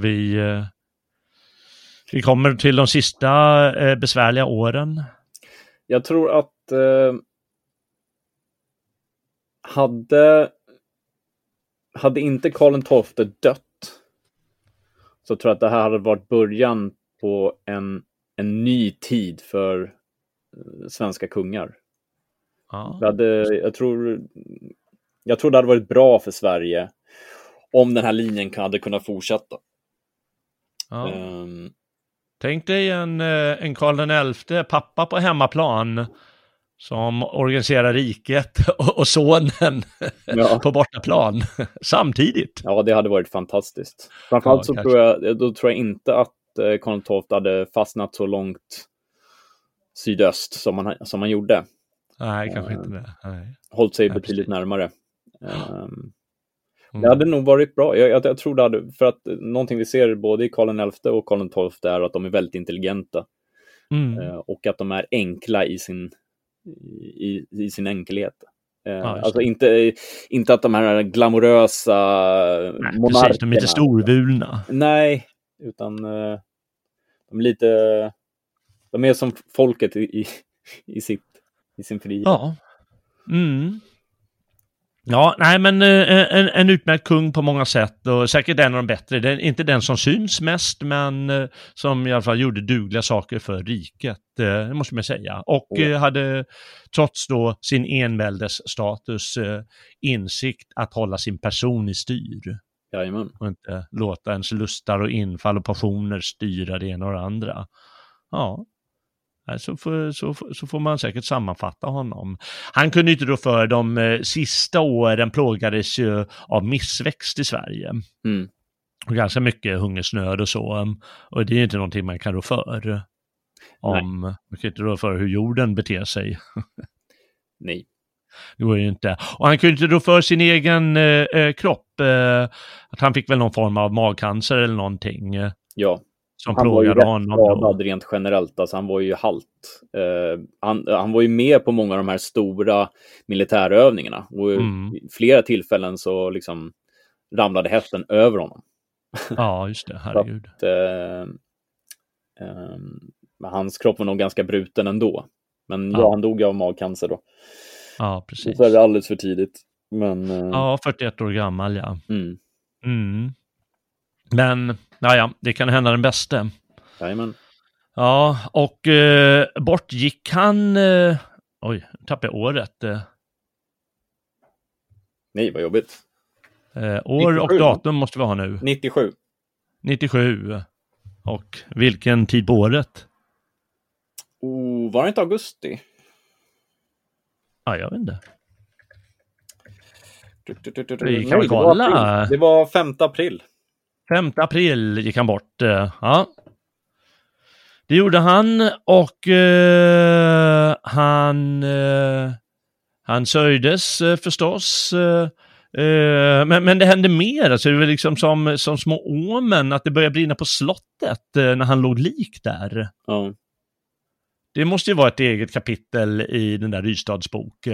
vi, eh, vi kommer till de sista eh, besvärliga åren? Jag tror att eh, hade, hade inte Karl XII dött så tror jag att det här hade varit början på en, en ny tid för eh, svenska kungar. Ja. Hade, jag, tror, jag tror det hade varit bra för Sverige om den här linjen hade kunnat fortsätta. Ja. Ehm, Tänk dig en, eh, en Karl XI, pappa på hemmaplan, som organiserar riket och, sonen Ja. på bortaplan samtidigt. Ja, det hade varit fantastiskt. Framförallt Ja, så kanske. tror jag, då tror jag inte att eh, Karl XII hade fastnat så långt sydöst som man, som man gjorde. Nej, kanske Ja. inte det. Nej. Hållit sig Ja, betydligt precis. närmare. Ehm, Mm. Det hade nog varit bra. Jag, jag, jag tror det hade, för att eh, någonting vi ser både i Karl XI och Karl XII är att de är väldigt intelligenta Mm. eh, och att de är enkla i sin, i, i sin enkelhet. Eh, alltså inte, inte att de här glamorösa Nej, monarkerna. precis, de är lite storvulna. Nej, utan eh, de är lite... De är som folket i, i, i, sitt, i sin frihet. Ja. Mm. Ja, nej men eh, en, en utmärkt kung på många sätt och säkert en av de bättre. Är inte den som syns mest, men eh, som i alla fall gjorde dugliga saker för riket, eh, det måste man säga. Och eh, hade trots då sin enväldesstatus eh, insikt att hålla sin person i styr Jajamän. och inte låta ens lustar och infall och passioner styra det ena och det andra. Ja, så får, så, så får man säkert sammanfatta honom. Han kunde inte då för de eh, sista åren plågades ju av missväxt i Sverige. Mm. Och ganska mycket hungersnöd och så. Och det är inte någonting man kan rå för. Om, man kan inte rå för hur jorden beter sig. Nej. Det går ju inte. Och han kunde inte rå för sin egen eh, eh, kropp. Eh, att han fick väl någon form av magcancer eller någonting. Ja, som han var ju plågade honom. skadad rent generellt. Alltså, han var ju halt. Eh, han, han var ju med på många av de här stora militärövningarna. Och Mm. i flera tillfällen så liksom ramlade hästen över honom. Ja, just det. Herregud. Eh, eh, men hans kropp var nog ganska bruten ändå. Men ja, Ja. han dog av magcancer då. Ja, precis. Så är det alldeles för tidigt. Men eh, Ja, 41 år gammal, ja. mm, Mm. Men, ja, ja, det kan hända den bästa. jajamän. Ja, och eh, bort gick han... Eh, oj, nu tappade jag året. Eh, Nej, vad jobbigt. eh, år och 97, va? datum måste vi ha nu. 97. 97. Och vilken tid på året? Oh, var det inte augusti? Ja, jag vet inte. Du, du, du, du, du. Vi kan var kolla. Det var 5 april. 5 april gick han bort. eh, Ja. Det gjorde han och eh, han, eh, han sörjdes eh, förstås. Eh, eh, men, men det hände mer, alltså det var liksom som, som små åmen att det började brinna på slottet när han låg lik där. Ja. Det måste ju vara ett eget kapitel i den där Rystads bok.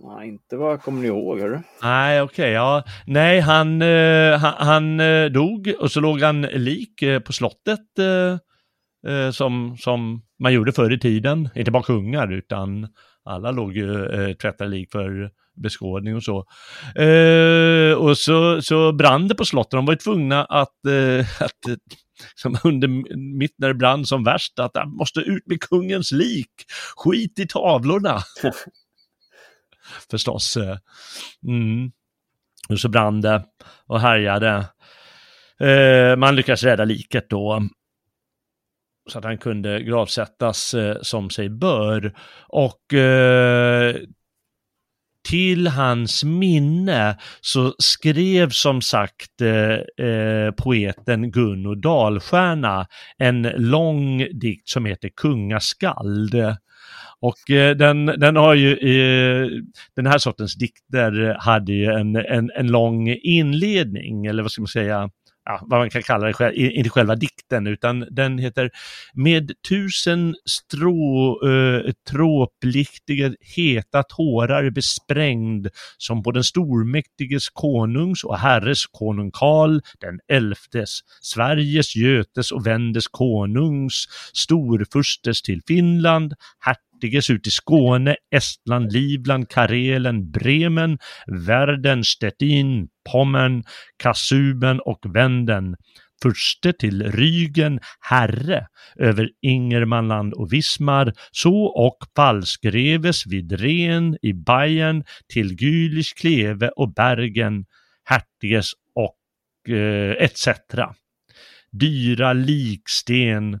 Nej, inte vad jag kommer ihåg. Hörru. Nej, okej, ja. Nej, han, eh, han, han eh, dog och så låg han lik eh, på slottet eh, eh, som, som man gjorde förr i tiden. Inte bara kungar, utan alla låg ju eh, tvättade lik för beskådning och så. Eh, och så, så brann det på slottet, de var ju tvungna att, att som under, mitt när det brann som värst, att han måste ut med kungens lik, skit i tavlorna. Förstås. Eh, mm. Och så brann det och härjade. Eh, man lyckades rädda liket då så att han kunde gravsättas eh, som sig bör. Och eh, till hans minne så skrev som sagt eh, eh, poeten Gunno Dalstjärna en lång dikt som heter Kungaskald. Och eh, den, den har ju, eh, den här sortens dikter hade ju en, en, en lång inledning, eller vad ska man säga, ja, vad man kan kalla det, inte själva dikten, utan den heter Med tusen strå, eh, tråpliktiga heta tårar besprängd som på den stormäktiges konungs och herres konung Karl den elftes, Sveriges, Götes och Vendes konungs, storfurstes till Finland, hertiges ut i Skåne, Estland, Livland, Karelen, Bremen, Verden, Stettin, Pommern, Kasuben och Venden, furste till Rygen, herre över Ingermanland och Vismar, så och fallskreves vid Ren i Bayern till Gülich, Kleve och Bergen, hertiges och eh, etc. Dyra liksten,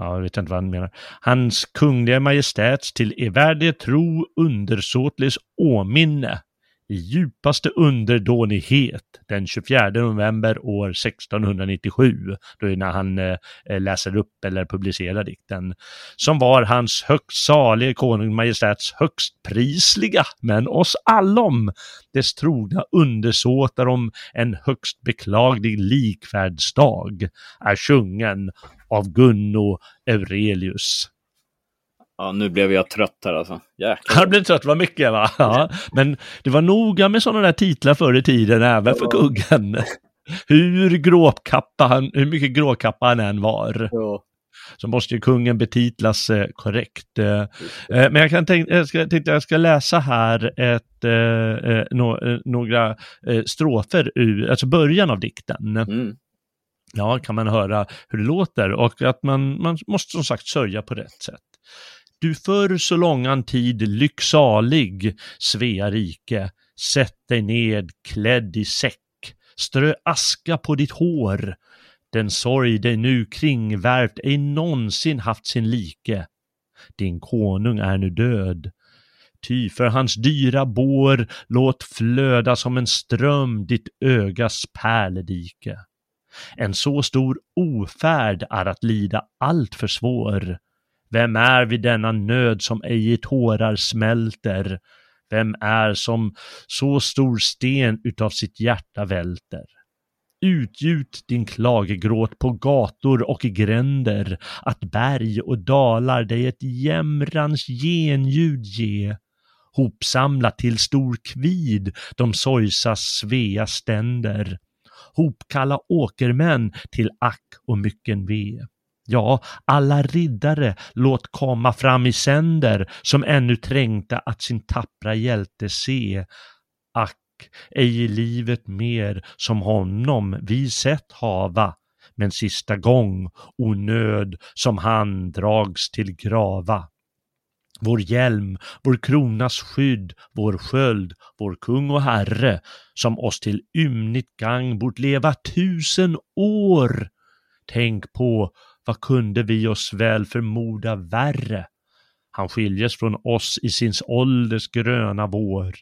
ja, jag vet inte vad han menar, hans kungliga majestäts till evärdige tro undersåtlis åminne i djupaste underdånighet den 24 november år 1697, då är när han eh, läser upp eller publicerar dikten, som var hans högst salige konung majestäts högst prisliga, men oss allom, dess trogna undersåtar om en högst beklaglig likfärdsdag, är sjungen av Gunno Eurelius. Ja, nu blev jag trött här alltså. Jäklar. Han blev trött, var mycket va? Ja, men det var noga med sådana där titlar förr i tiden, även för kungen. Hur gråkappa han, hur mycket gråkappa han än var. Ja. Så måste ju kungen betitlas eh, korrekt. Eh, eh men jag kan tänka, jag ska, tänkte jag ska läsa här ett, eh, eh no, eh, några strofer ur, alltså början av dikten. Mm. Ja, kan man höra hur det låter och att man, man måste som sagt sörja på rätt sätt. Du förr så långan tid lycksalig, Svea rike, sätt dig ned klädd i säck, strö aska på ditt hår, den sorg dig nu kringvärvt ej någonsin haft sin like. Din konung är nu död, ty för hans dyra bår låt flöda som en ström ditt ögas pärledike. En så stor ofärd är att lida allt för svår. Vem är vid denna nöd som ej i tårar smälter? Vem är som så stor sten utav sitt hjärta välter? Utgjut din klagegråt på gator och gränder, att berg och dalar dig ett jämrans genljud ge. Hopsamla till stor kvid de sorgsas Svea ständer. Hopkalla åkermän till ack och mycken ve. Ja, alla riddare låt komma fram i sänder som ännu trängta att sin tappra hjälte se. Ack, ej i livet mer som honom vi sett hava, men sista gång, o nöd, som han drags till grava. Vår hjälm, vår kronas skydd, vår sköld, vår kung och herre, som oss till ymnigt gang bort leva tusen år. Tänk på vad kunde vi oss väl förmoda värre? Han skiljes från oss i sin ålders gröna vår.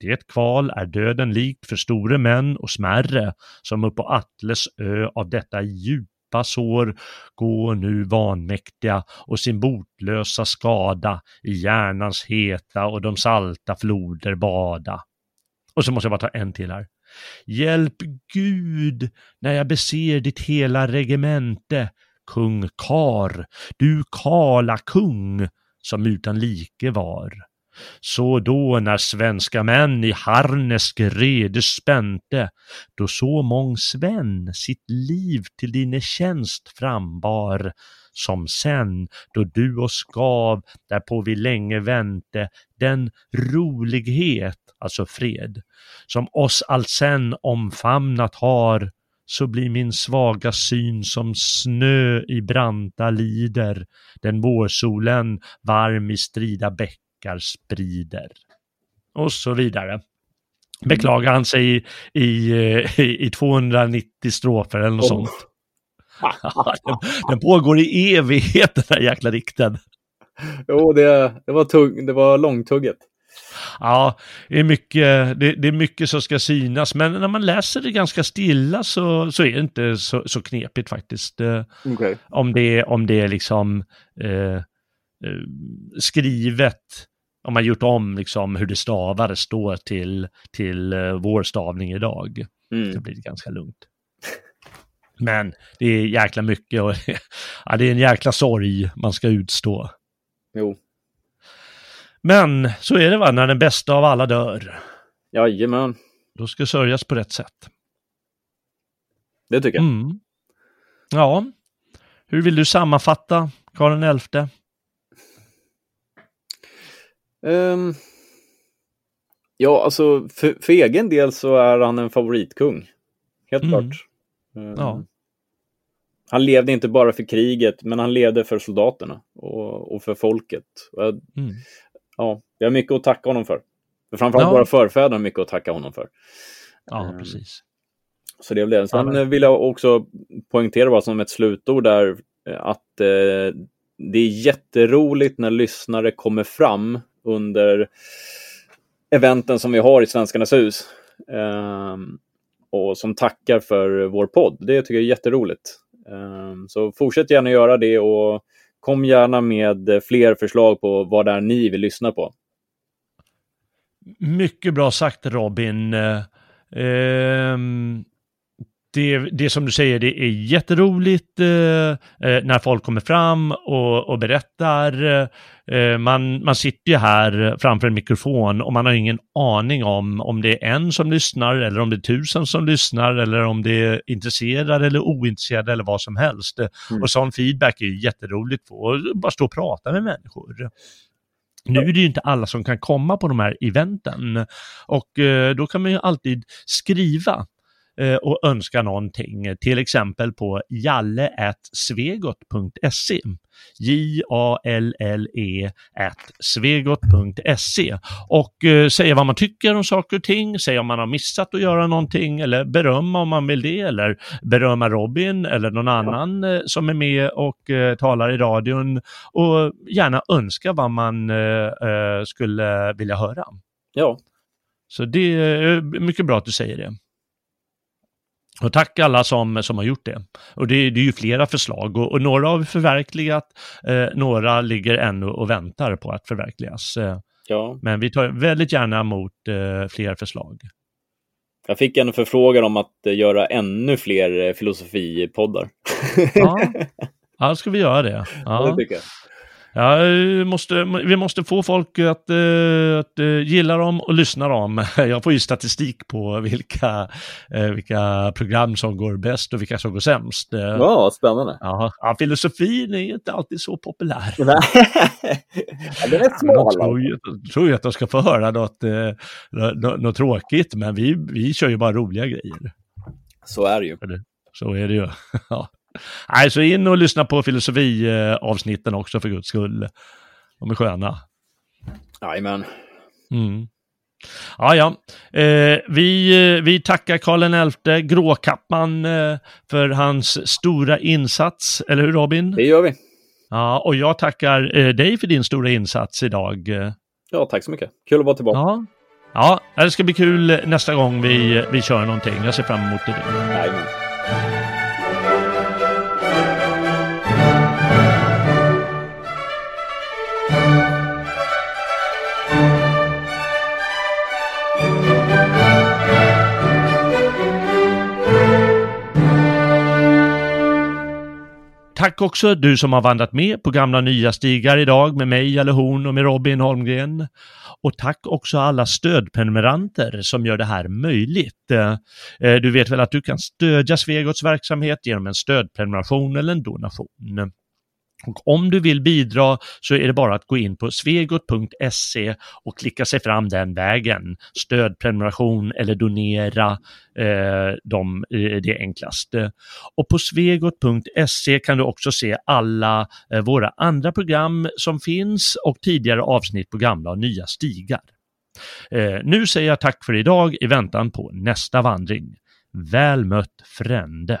Det kval är döden likt för store män och smärre, som upp på Atles ö av detta djup djupa sår går nu vanmäktiga och sin botlösa skada i hjärnans heta och de salta floder bada. Och så måste jag bara ta en till här. Hjälp Gud när jag beser ditt hela regemente, kung Kar, du kala kung, som utan like var. Så då när svenska män i harnesk rede spänte, då så mång Sven sitt liv till dine tjänst frambar, som sen, då du oss gav, därpå vi länge vänte, den rolighet, alltså fred, som oss allsen omfamnat har, så blir min svaga syn som snö i branta lider, den vårsolen varm i strida bäckar sprider. Och så vidare. Beklagar han sig i, i, i 290 strofer eller något oh. sånt. den, den pågår i evighet den här jäkla dikten. Jo, det, det, var, tugg, det var långtugget. Ja, det är, mycket, det, det, är mycket som ska synas, men när man läser det ganska stilla så, så är det inte så, så knepigt faktiskt. Eh, okay. Om, det, om det är liksom eh, skrivet, om man gjort om liksom hur det stavades då till, till eh, vår stavning idag, mm. så blir det ganska lugnt. Men det är jäkla mycket och ja, det är en jäkla sorg man ska utstå. Jo. Men så är det va, när den bästa av alla dör. Jajamän. Då ska sörjas på rätt sätt. Det tycker jag. Mm. Ja. Hur vill du sammanfatta Karl XI? Um, ja, alltså för, för, egen del så är han en favoritkung. Helt mm. klart. Um, ja. Han levde inte bara för kriget, men han levde för soldaterna och, och för folket. Och jag, mm ja, vi har mycket att tacka honom för. för framförallt ja. våra förfäder har mycket att tacka honom för. Ja, um, precis. Så det är det. Sen ja. vill jag också poängtera bara som ett slutord där eh, att eh, det är jätteroligt när lyssnare kommer fram under eventen som vi har i Svenskarnas hus. Ehm, och som tackar för vår podd. Det tycker jag är jätteroligt. Ehm, så fortsätt gärna göra det och kom gärna med fler förslag på vad det är ni vill lyssna på. Mycket bra sagt Robin. Ehm, det, det som du säger, det är jätteroligt eh, eh, när folk kommer fram och, och berättar. Eh, man, man sitter ju här framför en mikrofon och man har ingen aning om om det är en som lyssnar eller om det är tusen som lyssnar eller om det är intresserade eller ointresserade eller vad som helst. Mm. Och sån feedback är jätteroligt att få, bara stå och prata med människor. Nu är det ju inte alla som kan komma på de här eventen och eh, då kan man ju alltid skriva och önska någonting, till exempel på jalle.svegot.se. J-A-L-L-E svegot.se och eh, säga vad man tycker om saker och ting, säga om man har missat att göra någonting eller berömma om man vill det eller berömma Robin eller någon annan eh, som är med och eh, talar i radion och gärna önska vad man eh, eh, skulle vilja höra. Ja. Så det är mycket bra att du säger det. Och tack alla som, som har gjort det. Och det, det är ju flera förslag och, och några har vi förverkligat, eh, några ligger ännu och väntar på att förverkligas. Eh, ja. Men vi tar väldigt gärna emot eh, fler förslag. Jag fick en förfrågan om att eh, göra ännu fler eh, filosofipoddar. ja, ja, ska vi göra det. Ja. ja det tycker jag. Ja, måste, vi måste få folk att, uh, att uh, gilla dem och lyssna dem. Jag får ju statistik på vilka, uh, vilka program som går bäst och vilka som går sämst. Ja, spännande. Ja, ja, filosofin är inte alltid så populär. ja, den är smal. Jag tror, ju, tror ju att de ska få höra något, något, något tråkigt, men vi, vi kör ju bara roliga grejer. Så är det ju. Så är det ju. ja. Nej, så in och lyssna på filosofiavsnitten också för guds skull. De är sköna. Jajamän. Mm. Ja, ja. Eh, vi, vi tackar Karl XI, Gråkappan, eh, för hans stora insats. Eller hur Robin? Det gör vi. Ja, och jag tackar eh, dig för din stora insats idag. Ja, tack så mycket. Kul att vara tillbaka. Ja, ja det ska bli kul nästa gång vi, vi kör någonting. Jag ser fram emot det. Jajamän. Tack också du som har vandrat med på gamla nya stigar idag med mig eller hon och med Robin Holmgren. Och tack också alla stödprenumeranter som gör det här möjligt. Eh, du vet väl att du kan stödja Svegots verksamhet genom en stödprenumeration eller en donation. Och om du vill bidra så är det bara att gå in på svegot.se och klicka sig fram den vägen. Stödprenumeration eller donera, eh, de, eh, det är enklast. Och på svegot.se kan du också se alla eh, våra andra program som finns och tidigare avsnitt på gamla och nya stigar. Eh, nu säger jag tack för idag i väntan på nästa vandring. Väl mött frände!